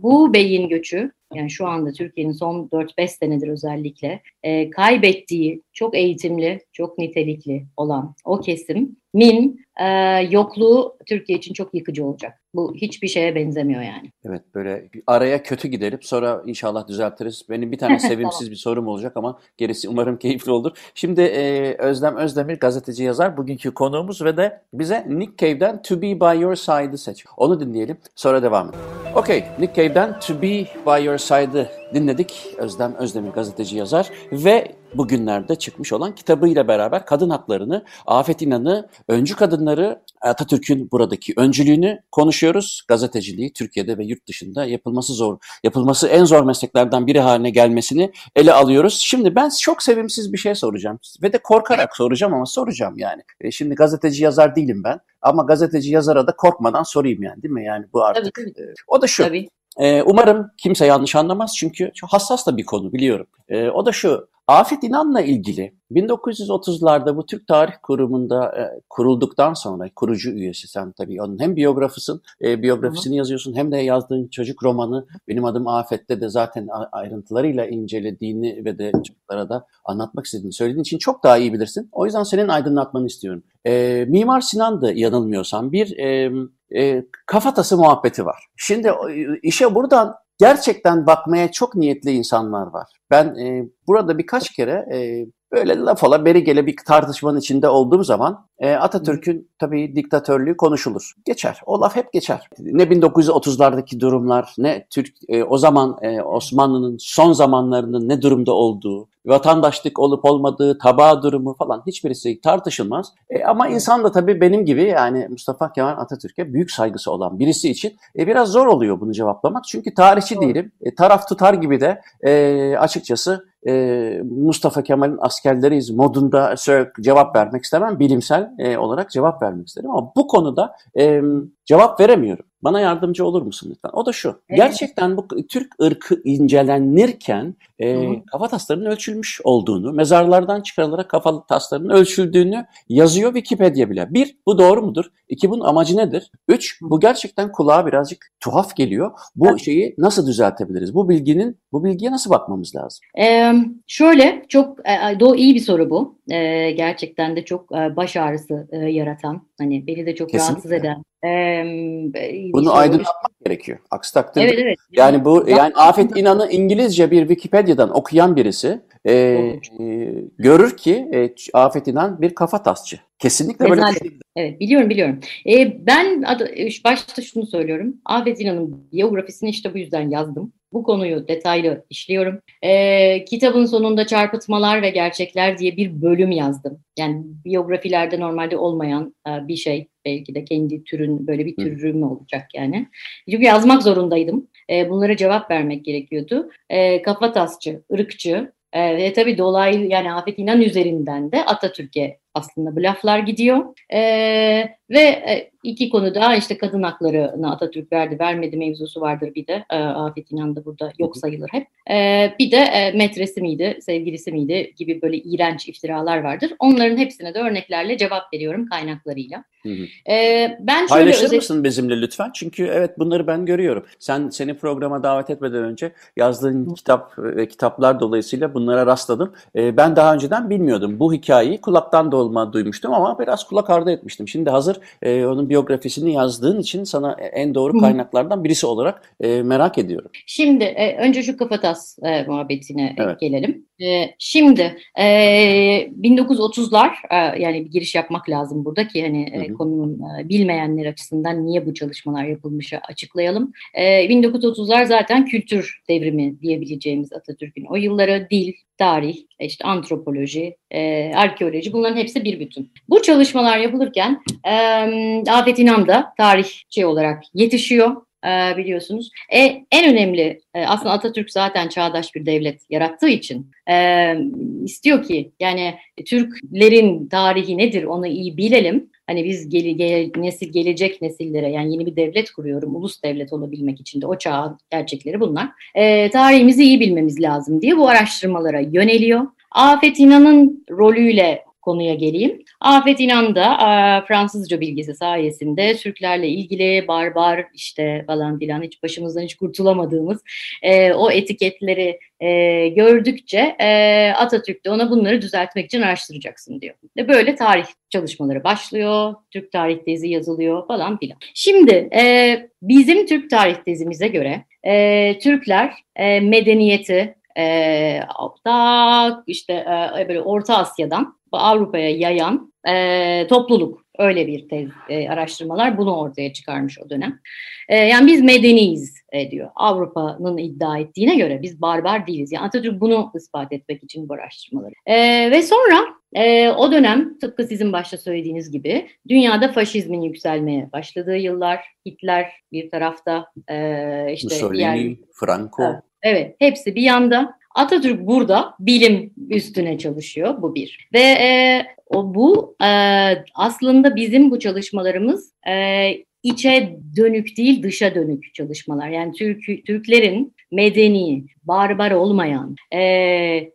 bu beyin göçü yani şu anda Türkiye'nin son 4-5 senedir özellikle e, kaybettiği çok eğitimli, çok nitelikli olan o kesim min e, yokluğu Türkiye için çok yıkıcı olacak. Bu hiçbir şeye benzemiyor yani. Evet böyle araya kötü gidelim sonra inşallah düzeltiriz. Benim bir tane sevimsiz tamam. bir sorum olacak ama gerisi umarım keyifli olur. Şimdi e, Özlem Özdemir gazeteci yazar bugünkü konuğumuz ve de bize Nick Cave'den To Be By Your Side'ı seç. Onu dinleyelim sonra devam edelim. Okey Nick Cave'den To Be By Your Side'ı dinledik. Özlem Özdemir gazeteci yazar ve bugünlerde çıkmış olan kitabıyla beraber kadın haklarını, Afet İnan'ı, öncü kadınları, Atatürk'ün buradaki öncülüğünü konuşuyoruz. Gazeteciliği Türkiye'de ve yurt dışında yapılması zor, yapılması en zor mesleklerden biri haline gelmesini ele alıyoruz. Şimdi ben çok sevimsiz bir şey soracağım ve de korkarak soracağım ama soracağım yani. E şimdi gazeteci yazar değilim ben ama gazeteci yazara da korkmadan sorayım yani değil mi? Yani bu artık. Tabii, tabii. E, o da şu. Tabii. E, umarım kimse yanlış anlamaz çünkü hassas da bir konu biliyorum. E, o da şu, Afet İnan'la ilgili 1930'larda bu Türk Tarih Kurumu'nda e, kurulduktan sonra kurucu üyesi sen tabii onun hem biyografısın, e, biyografisini Hı-hı. yazıyorsun hem de yazdığın çocuk romanı Benim Adım Afet'te de zaten ayrıntılarıyla incelediğini ve de çocuklara da anlatmak istediğini söylediğin için çok daha iyi bilirsin. O yüzden senin aydınlatmanı istiyorum. E, Mimar Sinan da yanılmıyorsam bir e, e, kafatası muhabbeti var. Şimdi işe buradan gerçekten bakmaya çok niyetli insanlar var. ben e, burada birkaç kere e, Böyle laf ola beri gele bir tartışmanın içinde olduğum zaman e, Atatürk'ün tabii diktatörlüğü konuşulur. Geçer. O laf hep geçer. Ne 1930'lardaki durumlar, ne Türk e, o zaman e, Osmanlı'nın son zamanlarının ne durumda olduğu, vatandaşlık olup olmadığı, tabağı durumu falan hiçbirisi tartışılmaz. E, ama insan da tabii benim gibi yani Mustafa Kemal Atatürk'e büyük saygısı olan birisi için e, biraz zor oluyor bunu cevaplamak. Çünkü tarihçi değilim. E, taraf tutar gibi de e, açıkçası e, Mustafa Kemal'in askerleriyiz modunda cevap vermek istemem. Bilimsel e, olarak cevap vermek isterim ama bu konuda e, cevap veremiyorum. Bana yardımcı olur musun lütfen? O da şu. Evet. Gerçekten bu Türk ırkı incelenirken e, kafa taslarının ölçülmüş olduğunu, mezarlardan çıkarılarak kafa taslarının ölçüldüğünü yazıyor Wikipedia bile. Bir, bu doğru mudur? İki, bunun amacı nedir? Üç, bu gerçekten kulağa birazcık tuhaf geliyor. Bu evet. şeyi nasıl düzeltebiliriz? Bu bilginin, bu bilgiye nasıl bakmamız lazım? Ee, şöyle, çok e, do iyi bir soru bu. Ee, gerçekten de çok e, baş ağrısı e, yaratan, hani beni de çok Kesinlikle. rahatsız eden bunu şey aydınlatmak gerekiyor. Aksi takdirde evet, evet. yani bu yani Afet İnan'ı İngilizce bir Wikipedia'dan okuyan birisi e, e, görür ki e, Afet İnan bir kafa tasçı. Kesinlikle böyle bir şey. Evet biliyorum biliyorum. E, ben adı, başta şunu söylüyorum. Afet İnan'ın biyografisini işte bu yüzden yazdım. Bu konuyu detaylı işliyorum. E, kitabın sonunda çarpıtmalar ve gerçekler diye bir bölüm yazdım. Yani biyografilerde normalde olmayan e, bir şey. Belki de kendi türün böyle bir türüm olacak yani. Çünkü yazmak zorundaydım. E, bunlara cevap vermek gerekiyordu. E, kafatasçı, ırkçı, e, ve tabii dolaylı yani Afet İnan üzerinden de Atatürk'e aslında bu laflar gidiyor. E, ve e, iki konuda işte kadın haklarını Atatürk verdi vermedi mevzusu vardır bir de. E, Afet İnan da burada yok sayılır hep. E, bir de e, metresi miydi, sevgilisi miydi gibi böyle iğrenç iftiralar vardır. Onların hepsine de örneklerle cevap veriyorum kaynaklarıyla. Hı hı. E, ben şöyle Paylaşır özet... mısın bizimle lütfen? Çünkü evet bunları ben görüyorum. Sen seni programa davet etmeden önce yazdığın hı. kitap ve kitaplar dolayısıyla bunlara rastladım. E, ben daha önceden bilmiyordum. Bu hikayeyi kulaktan dolma duymuştum ama biraz kulak ardı etmiştim. Şimdi hazır e, onun biyografisini yazdığın için sana en doğru kaynaklardan birisi olarak e, merak ediyorum. Şimdi e, önce şu kafatas e, muhabbetine evet. gelelim. E, şimdi e, 1930'lar e, yani bir giriş yapmak lazım burada ki hani e, konunun e, bilmeyenler açısından niye bu çalışmalar yapılmışı açıklayalım. E, 1930'lar zaten kültür devrimi diyebileceğimiz Atatürk'ün o yılları dil, tarih, işte antropoloji, e, arkeoloji bunların hepsi bir bütün. Bu çalışmalar yapılırken e, Afet İnan da tarihçi olarak yetişiyor e, biliyorsunuz. E, en önemli e, aslında Atatürk zaten çağdaş bir devlet yarattığı için e, istiyor ki yani Türklerin tarihi nedir onu iyi bilelim. Hani biz gele, gele, nesil gelecek nesillere yani yeni bir devlet kuruyorum ulus devlet olabilmek için de o çağın gerçekleri bunlar. E, tarihimizi iyi bilmemiz lazım diye bu araştırmalara yöneliyor. Afet İnan'ın rolüyle konuya geleyim. Afet İnan da e, Fransızca bilgisi sayesinde Türklerle ilgili barbar işte falan filan hiç başımızdan hiç kurtulamadığımız e, o etiketleri e, gördükçe e, Atatürk de ona bunları düzeltmek için araştıracaksın diyor. Ve böyle tarih çalışmaları başlıyor, Türk tarih tezi yazılıyor falan filan. Şimdi e, bizim Türk tarih tezimize göre e, Türkler e, medeniyeti, e, da işte e, böyle Orta Asya'dan Avrupa'ya yayan e, topluluk. Öyle bir tez e, araştırmalar bunu ortaya çıkarmış o dönem. E, yani biz medeniyiz e, diyor. Avrupa'nın iddia ettiğine göre biz barbar değiliz. Yani Atatürk bunu ispat etmek için bu araştırmaları. E, ve sonra e, o dönem tıpkı sizin başta söylediğiniz gibi dünyada faşizmin yükselmeye başladığı yıllar. Hitler bir tarafta e, işte Mussolini, diğer, Franco. Evet, hepsi bir yanda. Atatürk burada bilim üstüne çalışıyor bu bir. Ve e, o bu e, aslında bizim bu çalışmalarımız e, içe dönük değil dışa dönük çalışmalar. Yani Türk, Türklerin medeni, barbar olmayan e,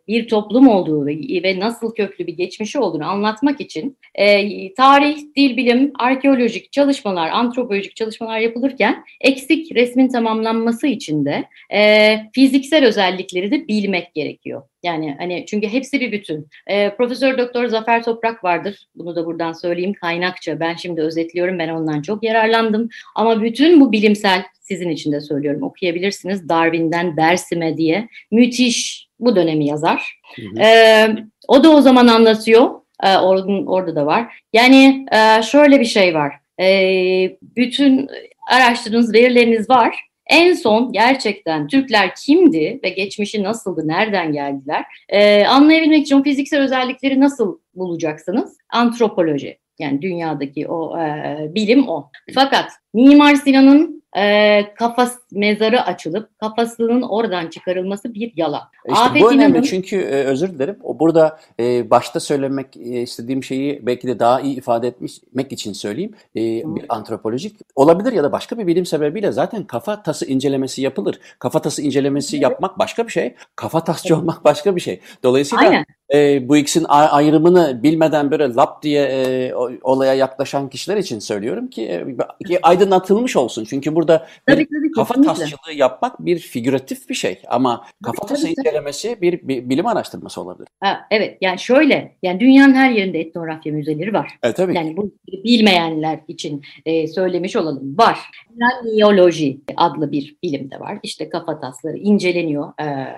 bir toplum olduğu ve, ve nasıl köklü bir geçmişi olduğunu anlatmak için e, tarih, dil bilim, arkeolojik çalışmalar, antropolojik çalışmalar yapılırken eksik resmin tamamlanması için de e, fiziksel özellikleri de bilmek gerekiyor. Yani hani çünkü hepsi bir bütün. E, Profesör Doktor Zafer Toprak vardır. Bunu da buradan söyleyeyim kaynakça. Ben şimdi özetliyorum. Ben ondan çok yararlandım. Ama bütün bu bilimsel sizin için de söylüyorum okuyabilirsiniz. Darwin'den Dersim'e diye müthiş bu dönemi yazar. Hı hı. E, o da o zaman anlatıyor. E, or, orada da var. Yani e, şöyle bir şey var. E, bütün araştırdığınız verileriniz var. En son gerçekten Türkler kimdi ve geçmişi nasıldı, nereden geldiler? E, anlayabilmek için fiziksel özellikleri nasıl bulacaksınız? Antropoloji. Yani dünyadaki o e, bilim o. Fakat Mimar Sinan'ın e, kafas mezarı açılıp kafasının oradan çıkarılması bir yalan. İşte Afet bu önemli çünkü e, özür dilerim. O burada e, başta söylemek e, istediğim şeyi belki de daha iyi ifade etmek için söyleyeyim. E, bir antropolojik olabilir ya da başka bir bilim sebebiyle zaten kafa tası incelemesi yapılır. Kafa tası incelemesi evet. yapmak başka bir şey. Kafa tasçı evet. olmak başka bir şey. Dolayısıyla Aynen e, bu ikisinin ayrımını bilmeden böyle lap diye e, olaya yaklaşan kişiler için söylüyorum ki, e, aydınlatılmış olsun. Çünkü burada tabii, tabii, kafa kesinlikle. tasçılığı yapmak bir figüratif bir şey ama kafa tası incelemesi bir, bir bilim araştırması olabilir. Ha, evet yani şöyle yani dünyanın her yerinde etnografya müzeleri var. Evet, tabii. Yani bu bilmeyenler için e, söylemiş olalım var. Niyoloji adlı bir bilim de var. İşte kafa tasları inceleniyor. E,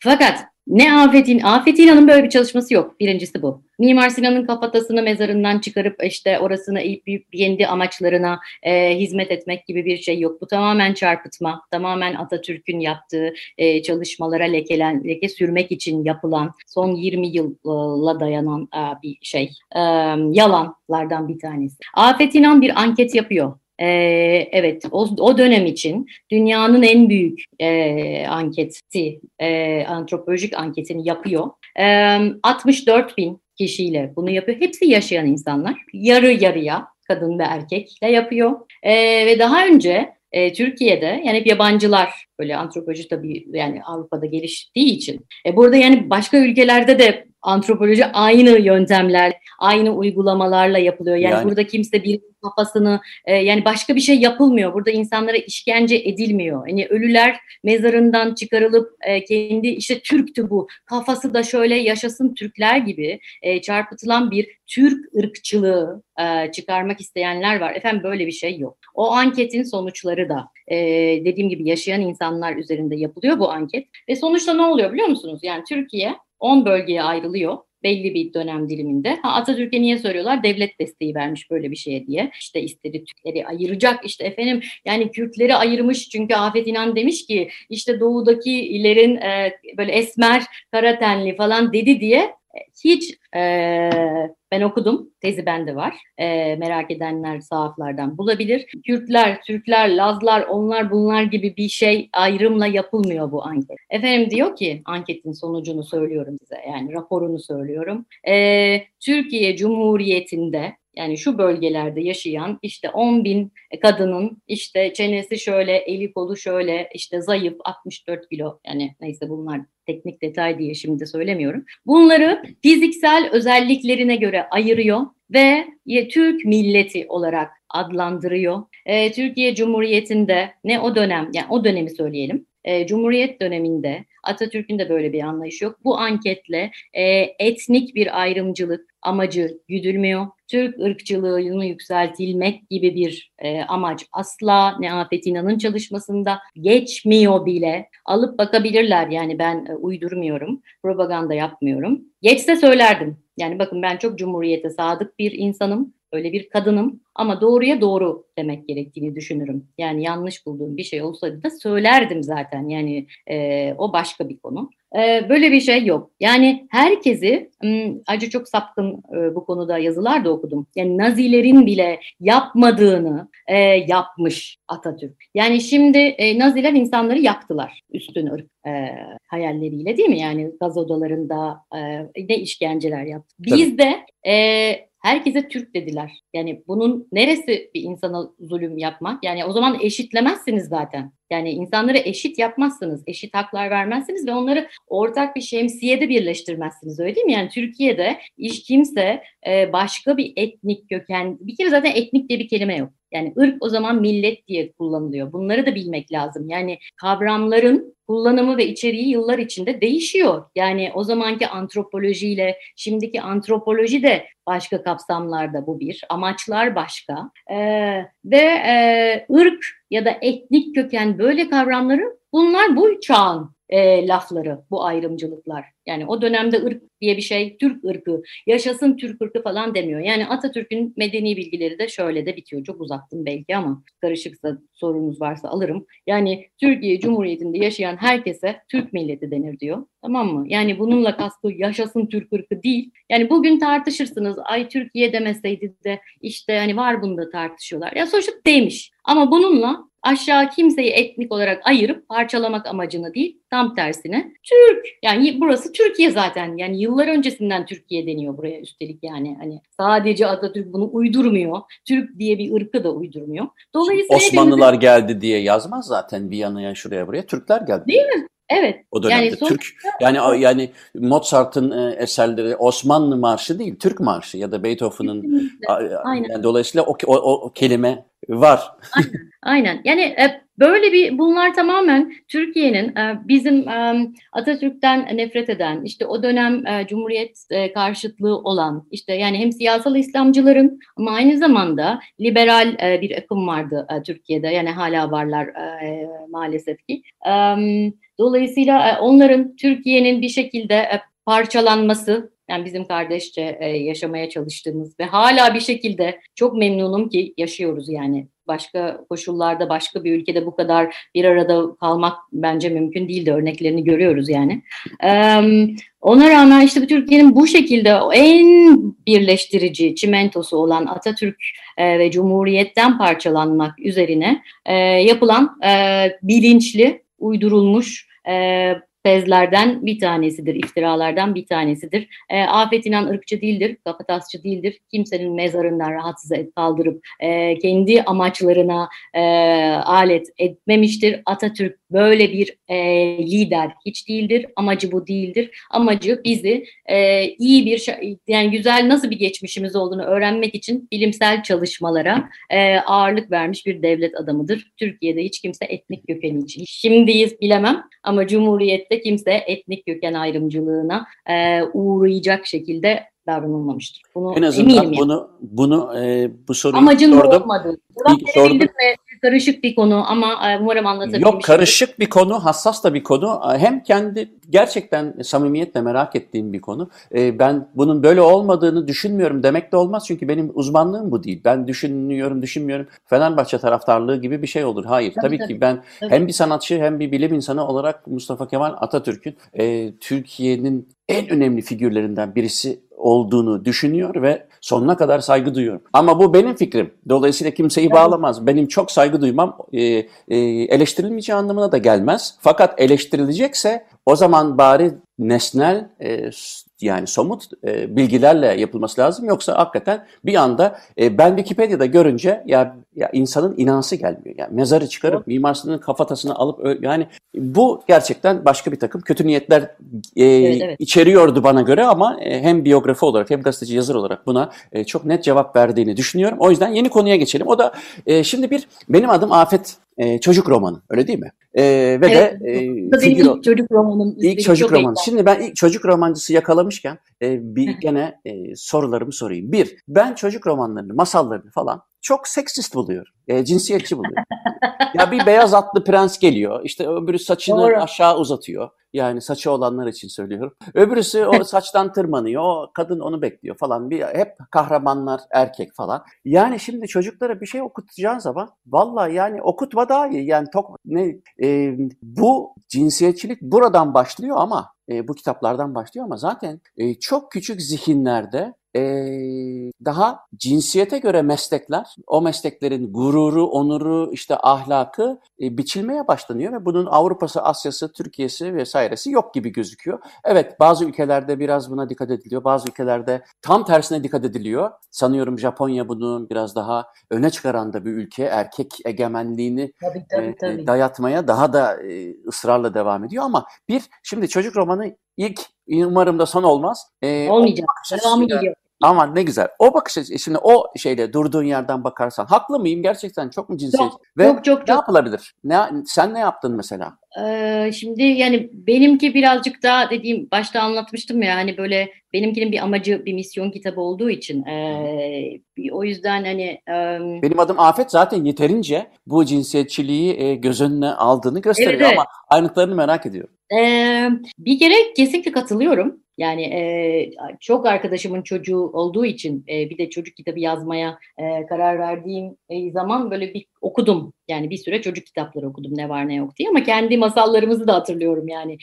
fakat ne Afetin, Afet İnan'ın böyle bir çalışması yok. Birincisi bu. Mimar Sinan'ın kafatasını mezarından çıkarıp işte orasını eğip kendi amaçlarına e, hizmet etmek gibi bir şey yok. Bu tamamen çarpıtma, tamamen Atatürk'ün yaptığı e, çalışmalara lekelen, leke sürmek için yapılan son 20 yılla dayanan e, bir şey. E, yalanlardan bir tanesi. Afet İnan bir anket yapıyor. E, evet, o, o dönem için dünyanın en büyük e, anketi, e, antropolojik anketini yapıyor. E, 64 bin kişiyle bunu yapıyor. Hepsi yaşayan insanlar. Yarı yarıya kadın ve erkekle yapıyor. E, ve daha önce e, Türkiye'de yani hep yabancılar böyle antropoloji tabii yani Avrupa'da geliştiği için. E, burada yani başka ülkelerde de antropoloji aynı yöntemler, aynı uygulamalarla yapılıyor. Yani, yani burada kimse bir kafasını e, yani başka bir şey yapılmıyor. Burada insanlara işkence edilmiyor. Hani ölüler mezarından çıkarılıp e, kendi işte Türktü bu kafası da şöyle yaşasın Türkler gibi e, çarpıtılan bir Türk ırkçılığı e, çıkarmak isteyenler var. Efendim böyle bir şey yok. O anketin sonuçları da e, dediğim gibi yaşayan insanlar üzerinde yapılıyor bu anket. Ve sonuçta ne oluyor biliyor musunuz? Yani Türkiye 10 bölgeye ayrılıyor belli bir dönem diliminde. Ha, Atatürk'e niye soruyorlar? Devlet desteği vermiş böyle bir şeye diye. İşte istedi Türkleri ayıracak. İşte efendim yani Kürtleri ayırmış çünkü Afet İnan demiş ki işte doğudakilerin e, böyle esmer, kara tenli falan dedi diye hiç e, ben okudum, tezi bende var. E, merak edenler sahaflardan bulabilir. Kürtler, Türkler, Lazlar, onlar bunlar gibi bir şey ayrımla yapılmıyor bu anket. Efendim diyor ki, anketin sonucunu söylüyorum size, yani raporunu söylüyorum. E, Türkiye Cumhuriyeti'nde yani şu bölgelerde yaşayan işte 10 bin kadının işte çenesi şöyle, eli kolu şöyle, işte zayıf 64 kilo yani neyse bunlar teknik detay diye şimdi söylemiyorum. Bunları fiziksel özelliklerine göre ayırıyor ve Türk milleti olarak adlandırıyor. E, Türkiye Cumhuriyeti'nde ne o dönem yani o dönemi söyleyelim. E, Cumhuriyet döneminde Atatürk'ün de böyle bir anlayışı yok. Bu anketle e, etnik bir ayrımcılık amacı güdülmüyor. Türk ırkçılığını yükseltilmek gibi bir e, amaç asla ne Afet İnan'ın çalışmasında geçmiyor bile. Alıp bakabilirler yani ben e, uydurmuyorum, propaganda yapmıyorum. Geçse söylerdim. Yani bakın ben çok cumhuriyete sadık bir insanım, öyle bir kadınım ama doğruya doğru demek gerektiğini düşünürüm. Yani yanlış bulduğum bir şey olsaydı da söylerdim zaten. Yani e, o başka bir konu. E, böyle bir şey yok. Yani herkesi, acı çok sapkın e, bu konuda yazılar da okudum. Yani Nazilerin bile yapmadığını e, yapmış Atatürk. Yani şimdi e, Naziler insanları yaktılar üstün ırk e, hayalleriyle değil mi? Yani gaz odalarında e, ne işkenceler yaptı. Biz de e, herkese Türk dediler. Yani bunun neresi bir insana zulüm yapmak? Yani o zaman eşitlemezsiniz zaten. Yani insanları eşit yapmazsınız, eşit haklar vermezsiniz ve onları ortak bir şemsiyede birleştirmezsiniz öyle değil mi? Yani Türkiye'de iş kimse e, başka bir etnik köken, bir kere zaten etnik diye bir kelime yok. Yani ırk o zaman millet diye kullanılıyor. Bunları da bilmek lazım. Yani kavramların kullanımı ve içeriği yıllar içinde değişiyor. Yani o zamanki antropolojiyle şimdiki antropoloji de başka kapsamlarda bu bir. Amaçlar başka. Ee, ve e, ırk ya da etnik köken böyle kavramları bunlar bu çağın e, lafları, bu ayrımcılıklar. Yani o dönemde ırk diye bir şey, Türk ırkı, yaşasın Türk ırkı falan demiyor. Yani Atatürk'ün medeni bilgileri de şöyle de bitiyor. Çok uzattım belki ama karışıksa sorunuz varsa alırım. Yani Türkiye Cumhuriyeti'nde yaşayan herkese Türk milleti denir diyor. Tamam mı? Yani bununla kastı yaşasın Türk ırkı değil. Yani bugün tartışırsınız. Ay Türkiye demeseydi de işte hani var bunda tartışıyorlar. Ya sonuçta demiş. Ama bununla aşağı kimseyi etnik olarak ayırıp parçalamak amacını değil, tam tersine Türk. Yani burası Türkiye zaten. Yani yıllar öncesinden Türkiye deniyor buraya üstelik yani. Hani sadece Atatürk bunu uydurmuyor. Türk diye bir ırkı da uydurmuyor. Dolayısıyla Osmanlılar hepimiz... geldi diye yazmaz zaten bir yanıya şuraya buraya. Türkler geldi. Değil mi? Evet. O dönemde yani Türk yani yani Mozart'ın e, eserleri Osmanlı marşı değil, Türk marşı ya da Beethoven'ın yani dolayısıyla o, o, o kelime var. Aynen. Aynen. Yani e, böyle bir bunlar tamamen Türkiye'nin e, bizim e, Atatürk'ten nefret eden, işte o dönem e, Cumhuriyet e, karşıtlığı olan, işte yani hem siyasal İslamcıların ama aynı zamanda liberal e, bir akım vardı e, Türkiye'de. Yani hala varlar e, maalesef ki. E, dolayısıyla e, onların Türkiye'nin bir şekilde e, parçalanması yani bizim kardeşçe e, yaşamaya çalıştığımız ve hala bir şekilde çok memnunum ki yaşıyoruz yani. Başka koşullarda, başka bir ülkede bu kadar bir arada kalmak bence mümkün değildi. Örneklerini görüyoruz yani. Ona rağmen işte Türkiye'nin bu şekilde en birleştirici çimentosu olan Atatürk ve Cumhuriyet'ten parçalanmak üzerine yapılan bilinçli, uydurulmuş e, tezlerden bir tanesidir, iftiralardan bir tanesidir. E, Afet İnan ırkçı değildir, kafatasçı değildir. Kimsenin mezarından rahatsız et, kaldırıp e, kendi amaçlarına e, alet etmemiştir. Atatürk böyle bir e, lider hiç değildir. Amacı bu değildir. Amacı bizi e, iyi bir, yani güzel nasıl bir geçmişimiz olduğunu öğrenmek için bilimsel çalışmalara e, ağırlık vermiş bir devlet adamıdır. Türkiye'de hiç kimse etnik kökeni için. Şimdiyiz bilemem ama Cumhuriyet'te kimse etnik köken ayrımcılığına e, uğrayacak şekilde davranılmamıştır. Bunu en azından bunu bunu e, bu soruyu Amacın sordum. olmadı. Cevap mi? Karışık bir konu ama e, umarım anlatabildim. Yok karışık bir konu, hassas da bir konu. Hem kendi gerçekten samimiyetle merak ettiğim bir konu. E, ben bunun böyle olmadığını düşünmüyorum demek de olmaz çünkü benim uzmanlığım bu değil. Ben düşünüyorum, düşünmüyorum. Fenerbahçe taraftarlığı gibi bir şey olur. Hayır, tabii, tabii, tabii. ki ben tabii. hem bir sanatçı hem bir bilim insanı olarak Mustafa Kemal Atatürk'ün e, Türkiye'nin en önemli figürlerinden birisi olduğunu düşünüyor ve sonuna kadar saygı duyuyorum. Ama bu benim fikrim. Dolayısıyla kimseyi bağlamaz. Benim çok saygı duymam e, e, eleştirilmeyeceği anlamına da gelmez. Fakat eleştirilecekse o zaman bari nesnel e, yani somut e, bilgilerle yapılması lazım. Yoksa hakikaten bir anda e, ben Wikipedia'da görünce ya, ya insanın inansı gelmiyor. Yani mezarı çıkarıp evet. Mimar Sinan'ın kafatasını alıp yani bu gerçekten başka bir takım kötü niyetler e, evet, evet. içeriyordu bana göre ama e, hem biyografi olarak hem gazeteci yazar olarak buna e, çok net cevap verdiğini düşünüyorum. O yüzden yeni konuya geçelim. O da e, şimdi bir benim adım Afet e, çocuk romanı öyle değil mi? E, ve evet, de e, figür, ilk çocuk romanım. İlk çocuk romanı. Şimdi ben ilk çocuk romancısı yakalamışken e, bir gene e, sorularımı sorayım. Bir, ben çocuk romanlarını, masallarını falan çok seksist buluyorum. E, cinsiyetçi buluyorum. ya bir beyaz atlı prens geliyor. İşte öbürü saçını Doğru. aşağı uzatıyor. Yani saçı olanlar için söylüyorum. Öbürüsü o saçtan tırmanıyor. O kadın onu bekliyor falan. Bir hep kahramanlar erkek falan. Yani şimdi çocuklara bir şey okutacağın zaman vallahi yani okutma daha iyi. Yani tok, ne e, bu cinsiyetçilik buradan başlıyor ama e, bu kitaplardan başlıyor ama zaten e, çok küçük zihinlerde e, daha cinsiyete göre meslekler, o mesleklerin gururu, onuru, işte ahlakı e, biçilmeye başlanıyor ve bunun Avrupa'sı, Asya'sı, Türkiye'si vesairesi yok gibi gözüküyor. Evet bazı ülkelerde biraz buna dikkat ediliyor, bazı ülkelerde tam tersine dikkat ediliyor. Sanıyorum Japonya bunu biraz daha öne çıkaran da bir ülke. Erkek egemenliğini tabii, tabii, tabii. E, dayatmaya daha da e, ısrarla devam ediyor ama bir şimdi çocuk romanı ilk umarım da son olmaz. E, Olmayacak. Devamı geliyor Aman ne güzel. O bakış açısı, şimdi o şeyle durduğun yerden bakarsan haklı mıyım? Gerçekten çok mu cinsiyetçi? Çok, Ve çok, çok, ne yapılabilir? Ne, sen ne yaptın mesela? Ee, şimdi yani benimki birazcık daha dediğim başta anlatmıştım ya hani böyle benimkinin bir amacı bir misyon kitabı olduğu için e, o yüzden hani e, benim adım Afet zaten yeterince bu cinsiyetçiliği e, göz önüne aldığını gösteriyor evet, evet. ama ayrıntılarını merak ediyorum. Ee, bir kere kesinlikle katılıyorum. Yani e, çok arkadaşımın çocuğu olduğu için e, bir de çocuk kitabı yazmaya e, karar verdiğim e, zaman böyle bir okudum. Yani bir süre çocuk kitapları okudum ne var ne yok diye ama kendi masallarımızı da hatırlıyorum yani.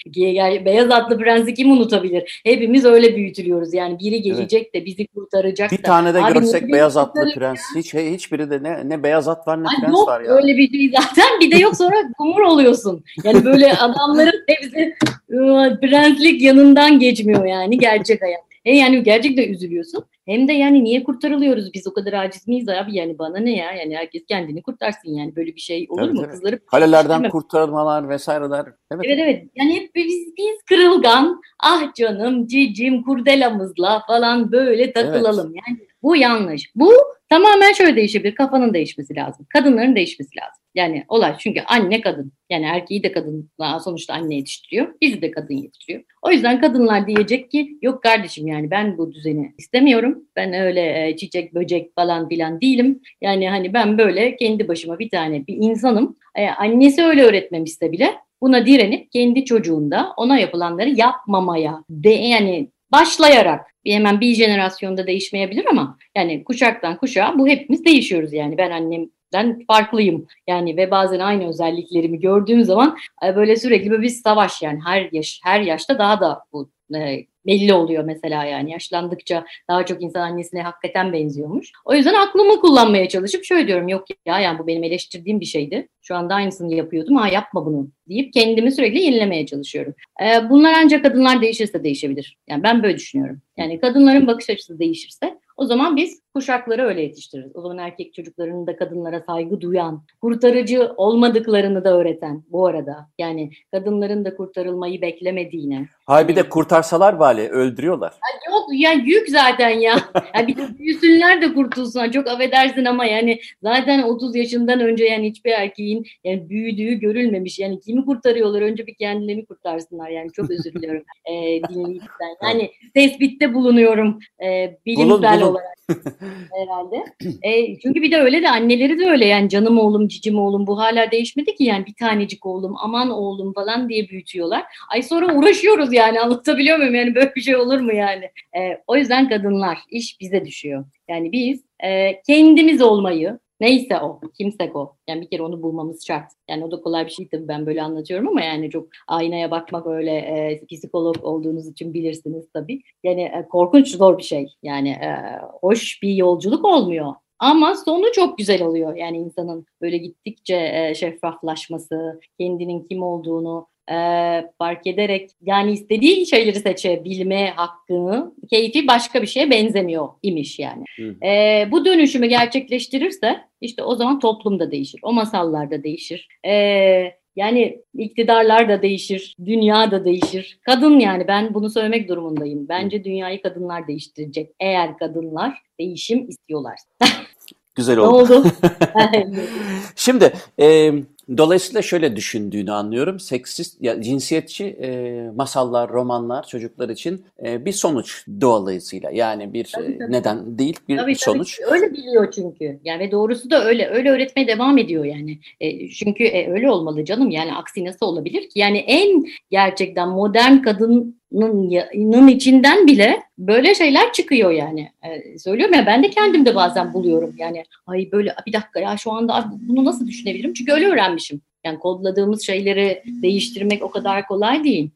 Beyaz atlı prensi kim unutabilir? Hepimiz öyle büyütülüyoruz yani biri gelecek evet. de bizi kurtaracak bir da. tane de Abi, görsek beyaz atlı prens hiç hiçbiri de ne ne beyaz at var ne Ay, prens yok, var ya. öyle bir şey zaten bir de yok sonra kumur oluyorsun. Yani böyle adamların hepsi ıı, prenslik yanından geçmiyor yani gerçek hayat. E yani gerçekten üzülüyorsun. Hem de yani niye kurtarılıyoruz? Biz o kadar aciz miyiz abi? Yani bana ne ya? Yani herkes kendini kurtarsın yani. Böyle bir şey olur evet, mu? evet. kızları kalelerden kurtarmalar vesaireler evet evet, evet. yani hep biz, biz kırılgan ah canım cicim kurdelamızla falan böyle takılalım. Evet. yani bu yanlış. Bu tamamen şöyle değişebilir kafanın değişmesi lazım kadınların değişmesi lazım yani olay çünkü anne kadın. Yani erkeği de kadın sonuçta anne yetiştiriyor. Bizi de kadın yetiştiriyor. O yüzden kadınlar diyecek ki yok kardeşim yani ben bu düzeni istemiyorum. Ben öyle e, çiçek böcek falan filan değilim. Yani hani ben böyle kendi başıma bir tane bir insanım. E, annesi öyle öğretmemişse bile buna direnip kendi çocuğunda ona yapılanları yapmamaya de yani başlayarak hemen bir jenerasyonda değişmeyebilir ama yani kuşaktan kuşağa bu hepimiz değişiyoruz yani ben annem ben farklıyım. Yani ve bazen aynı özelliklerimi gördüğüm zaman e, böyle sürekli böyle bir savaş yani her yaş her yaşta daha da bu e, belli oluyor mesela yani yaşlandıkça daha çok insan annesine hakikaten benziyormuş. O yüzden aklımı kullanmaya çalışıp şöyle diyorum yok ya yani bu benim eleştirdiğim bir şeydi. Şu anda aynısını yapıyordum ha yapma bunu deyip kendimi sürekli yenilemeye çalışıyorum. Ee, bunlar ancak kadınlar değişirse değişebilir. Yani ben böyle düşünüyorum. Yani kadınların bakış açısı değişirse o zaman biz kuşakları öyle yetiştiririz. O zaman erkek çocuklarının da kadınlara saygı duyan, kurtarıcı olmadıklarını da öğreten bu arada. Yani kadınların da kurtarılmayı beklemediğine. Hayır bir de kurtarsalar bari öldürüyorlar. Ya yok ya yük zaten ya. ya bir de büyüsünler de kurtulsun. Çok affedersin ama yani zaten 30 yaşından önce yani hiçbir erkeğin yani büyüdüğü görülmemiş. Yani kimi kurtarıyorlar? Önce bir kendilerini kurtarsınlar. Yani çok özür diliyorum e, dinleyiciden. Yani tespitte bulunuyorum e, bilimsel bulun, bulun. olarak herhalde. E, çünkü bir de öyle de anneleri de öyle yani canım oğlum, cicim oğlum bu hala değişmedi ki yani bir tanecik oğlum, aman oğlum falan diye büyütüyorlar. Ay sonra uğraşıyoruz yani anlatabiliyor muyum? Yani böyle bir şey olur mu yani? E, o yüzden kadınlar iş bize düşüyor. Yani biz e, kendimiz olmayı, Neyse o, kimsek o. Yani bir kere onu bulmamız şart. Yani o da kolay bir şey tabii ben böyle anlatıyorum ama yani çok aynaya bakmak öyle e, psikolog olduğunuz için bilirsiniz tabii. Yani e, korkunç zor bir şey. Yani e, hoş bir yolculuk olmuyor. Ama sonu çok güzel oluyor. Yani insanın böyle gittikçe e, şeffaflaşması, kendinin kim olduğunu e, fark ederek yani istediği şeyleri seçebilme hakkını keyfi başka bir şeye benzemiyor imiş yani. E, bu dönüşümü gerçekleştirirse işte o zaman toplum da değişir. O masallar da değişir. E, yani iktidarlar da değişir, dünya da değişir. Kadın yani ben bunu söylemek durumundayım. Bence dünyayı kadınlar değiştirecek. Eğer kadınlar değişim istiyorlar. Güzel oldu. Ne oldu? Şimdi e, Dolayısıyla şöyle düşündüğünü anlıyorum. Seksist, ya, cinsiyetçi e, masallar, romanlar çocuklar için e, bir sonuç dolayısıyla. Yani bir tabii, tabii. neden değil, bir tabii, sonuç. Tabii. Öyle biliyor çünkü. Yani doğrusu da öyle. Öyle öğretmeye devam ediyor yani. E, çünkü e, öyle olmalı canım. Yani aksi nasıl olabilir ki? Yani en gerçekten modern kadın nın içinden bile böyle şeyler çıkıyor yani. Ee, söylüyorum ya ben de kendimde bazen buluyorum yani. Ay böyle bir dakika ya şu anda bunu nasıl düşünebilirim? Çünkü öyle öğrenmişim. Yani kodladığımız şeyleri değiştirmek o kadar kolay değil.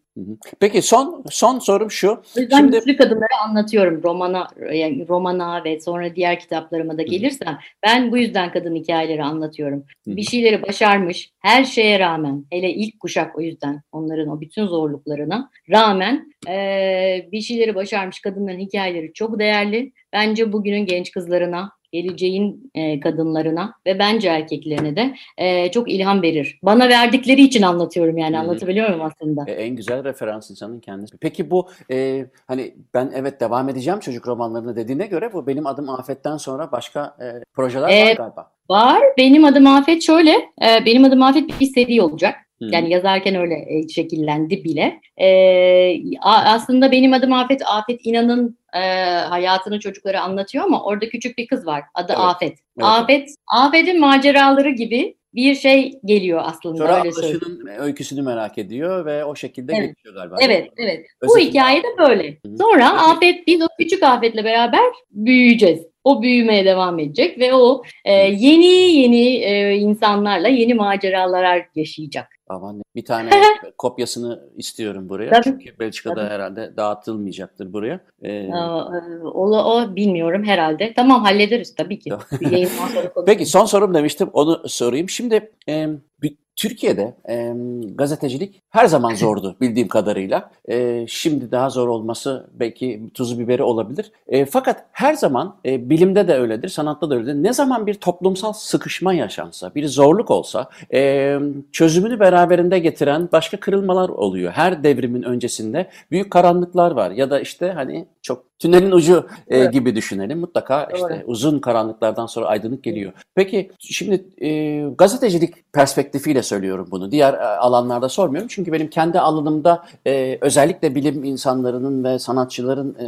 Peki son son sorum şu. O yüzden Şimdi... güçlü kadınları anlatıyorum romana yani romana ve sonra diğer kitaplarıma da gelirsem Hı-hı. ben bu yüzden kadın hikayeleri anlatıyorum. Hı-hı. Bir şeyleri başarmış her şeye rağmen hele ilk kuşak o yüzden onların o bütün zorluklarına rağmen e, bir şeyleri başarmış kadınların hikayeleri çok değerli. Bence bugünün genç kızlarına geleceğin e, kadınlarına ve bence erkeklerine de e, çok ilham verir. Bana verdikleri için anlatıyorum yani anlatabiliyor muyum aslında? E, en güzel referans insanın kendisi. Peki bu e, hani ben evet devam edeceğim çocuk romanlarını dediğine göre bu benim adım Afet'ten sonra başka e, projeler e, var galiba. Var. Benim adım Afet şöyle. E, benim adım Afet bir seri olacak. Hmm. Yani yazarken öyle e, şekillendi bile. E, aslında benim adım Afet. Afet İnan'ın e, hayatını çocuklara anlatıyor ama orada küçük bir kız var. Adı evet. Afet. Evet. Afet, Afet'in maceraları gibi bir şey geliyor aslında. Sonra öyle öyküsünü merak ediyor ve o şekilde evet. geçiyor galiba. Evet, evet. Bu hikaye de böyle. Sonra Hı. Afet, biz o küçük Afet'le beraber büyüyeceğiz o büyümeye devam edecek ve o e, yeni yeni e, insanlarla yeni maceralar yaşayacak. Aman bir tane kopyasını istiyorum buraya. Tabii. Çünkü Belçika'da Tabii. herhalde dağıtılmayacaktır buraya. Ee, o, o bilmiyorum herhalde. Tamam hallederiz tabii ki. Peki son sorum demiştim onu sorayım. Şimdi e, Türkiye'de e, gazetecilik her zaman zordu bildiğim kadarıyla. E, şimdi daha zor olması belki tuzu biberi olabilir. E, fakat her zaman e, bilimde de öyledir, sanatta da öyledir. Ne zaman bir toplumsal sıkışma yaşansa, bir zorluk olsa e, çözümünü beraberinde getiren başka kırılmalar oluyor. Her devrimin öncesinde büyük karanlıklar var ya da işte hani çok tünelin ucu e, evet. gibi düşünelim. Mutlaka işte evet. uzun karanlıklardan sonra aydınlık geliyor. Peki şimdi e, gazetecilik perspektifiyle söylüyorum bunu. Diğer e, alanlarda sormuyorum. Çünkü benim kendi alanımda e, özellikle bilim insanlarının ve sanatçıların e,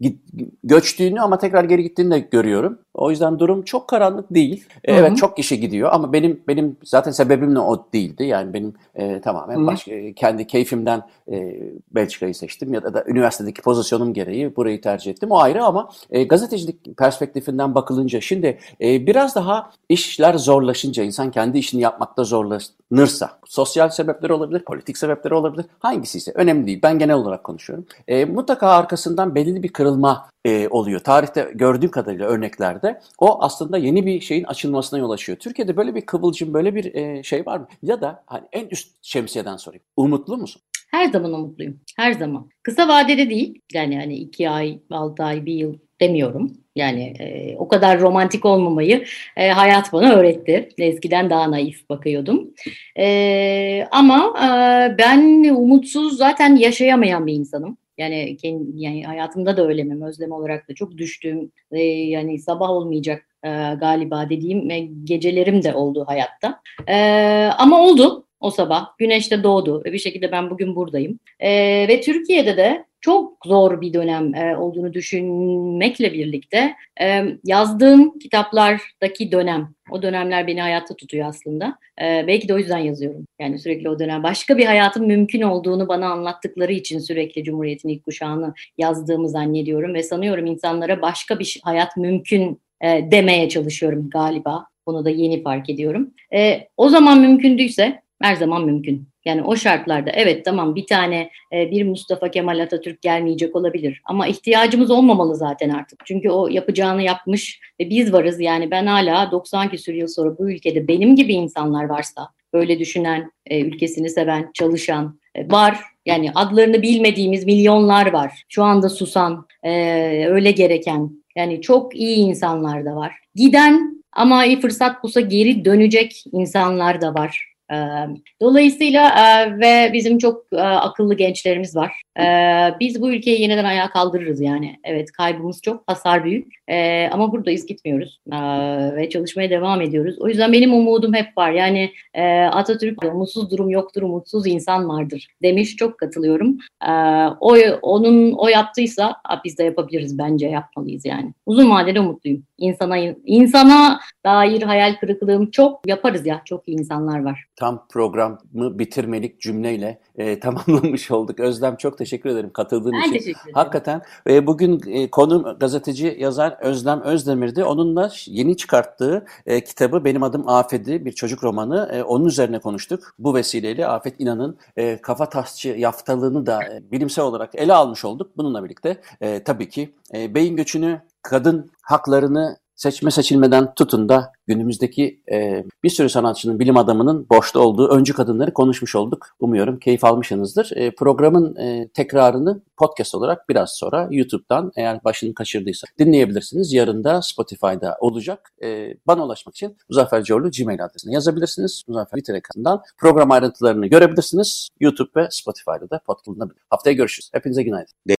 git, göçtüğünü ama tekrar geri gittiğini de görüyorum. O yüzden durum çok karanlık değil. Hı -hı. Evet çok kişi gidiyor ama benim benim zaten sebebim de o değildi. Yani benim e, tamamen Hı -hı. başka kendi keyfimden e, Belçika'yı seçtim ya da, da üniversitedeki pozisyonum gereği burayı tercih ettim. O ayrı ama e, gazetecilik perspektifinden bakılınca şimdi e, biraz daha işler zorlaşınca insan kendi işini yapmakta zorlanırsa sosyal sebepler olabilir, politik sebepleri olabilir. Hangisi ise önemli değil. Ben genel olarak konuşuyorum. E, mutlaka arkasından belirli bir kırılma e, oluyor. Tarihte gördüğüm kadarıyla örneklerde o aslında yeni bir şeyin açılmasına yol açıyor. Türkiye'de böyle bir kıvılcım, böyle bir e, şey var mı? Ya da hani en üst şemsiyeden sorayım. Umutlu musun? Her zaman umutluyum. Her zaman. Kısa vadede değil. Yani hani iki ay, altı ay, bir yıl demiyorum. Yani e, o kadar romantik olmamayı e, hayat bana öğretti. Eskiden daha naif bakıyordum. E, ama e, ben umutsuz zaten yaşayamayan bir insanım. Yani, kendi, yani hayatımda da öyle? Özlem olarak da çok düştüğüm, e, yani sabah olmayacak e, galiba dediğim e, gecelerim de oldu hayatta. E, ama oldu o sabah. Güneş de doğdu ve bir şekilde ben bugün buradayım. E, ve Türkiye'de de çok zor bir dönem e, olduğunu düşünmekle birlikte e, yazdığım kitaplardaki dönem, o dönemler beni hayatta tutuyor aslında. E, belki de o yüzden yazıyorum. Yani sürekli o dönem başka bir hayatın mümkün olduğunu bana anlattıkları için sürekli Cumhuriyet'in ilk kuşağını yazdığımı zannediyorum ve sanıyorum insanlara başka bir hayat mümkün e, demeye çalışıyorum galiba. Bunu da yeni fark ediyorum. E, o zaman mümkündüyse her zaman mümkün. Yani o şartlarda evet tamam bir tane e, bir Mustafa Kemal Atatürk gelmeyecek olabilir ama ihtiyacımız olmamalı zaten artık. Çünkü o yapacağını yapmış ve biz varız yani ben hala 90 küsur yıl sonra bu ülkede benim gibi insanlar varsa böyle düşünen, e, ülkesini seven, çalışan e, var. Yani adlarını bilmediğimiz milyonlar var. Şu anda susan, öyle gereken yani çok iyi insanlar da var. Giden ama iyi fırsat bulsa geri dönecek insanlar da var. Dolayısıyla ve bizim çok akıllı gençlerimiz var. Biz bu ülkeyi yeniden ayağa kaldırırız yani. Evet kaybımız çok, hasar büyük ama buradayız gitmiyoruz ve çalışmaya devam ediyoruz. O yüzden benim umudum hep var. Yani Atatürk umutsuz durum yoktur, umutsuz insan vardır demiş. Çok katılıyorum. O onun o yaptıysa biz de yapabiliriz bence yapmalıyız yani. Uzun vadede umutluyum. İnsana insana dair hayal kırıklığım çok yaparız ya. Çok iyi insanlar var tam programı bitirmelik cümleyle e, tamamlamış olduk. Özlem çok teşekkür ederim katıldığın ben için. Teşekkür ederim. Hakikaten e, bugün e, konum gazeteci yazar Özlem Özdemir'di. Onunla yeni çıkarttığı e, kitabı Benim Adım Afet'i bir çocuk romanı. E, onun üzerine konuştuk. Bu vesileyle Afet İnan'ın e, kafa tasçı yaftalığını da e, bilimsel olarak ele almış olduk. Bununla birlikte e, tabii ki e, beyin göçünü kadın haklarını seçme seçilmeden tutun da günümüzdeki e, bir sürü sanatçının, bilim adamının boşta olduğu öncü kadınları konuşmuş olduk. Umuyorum keyif almışsınızdır. E, programın e, tekrarını podcast olarak biraz sonra YouTube'dan eğer başını kaçırdıysa dinleyebilirsiniz. Yarın da Spotify'da olacak. E, bana ulaşmak için Muzaffer Corlu Gmail adresine yazabilirsiniz. Muzaffer Twitter ekranından program ayrıntılarını görebilirsiniz. YouTube ve Spotify'da da podcast Haftaya görüşürüz. Hepinize günaydın.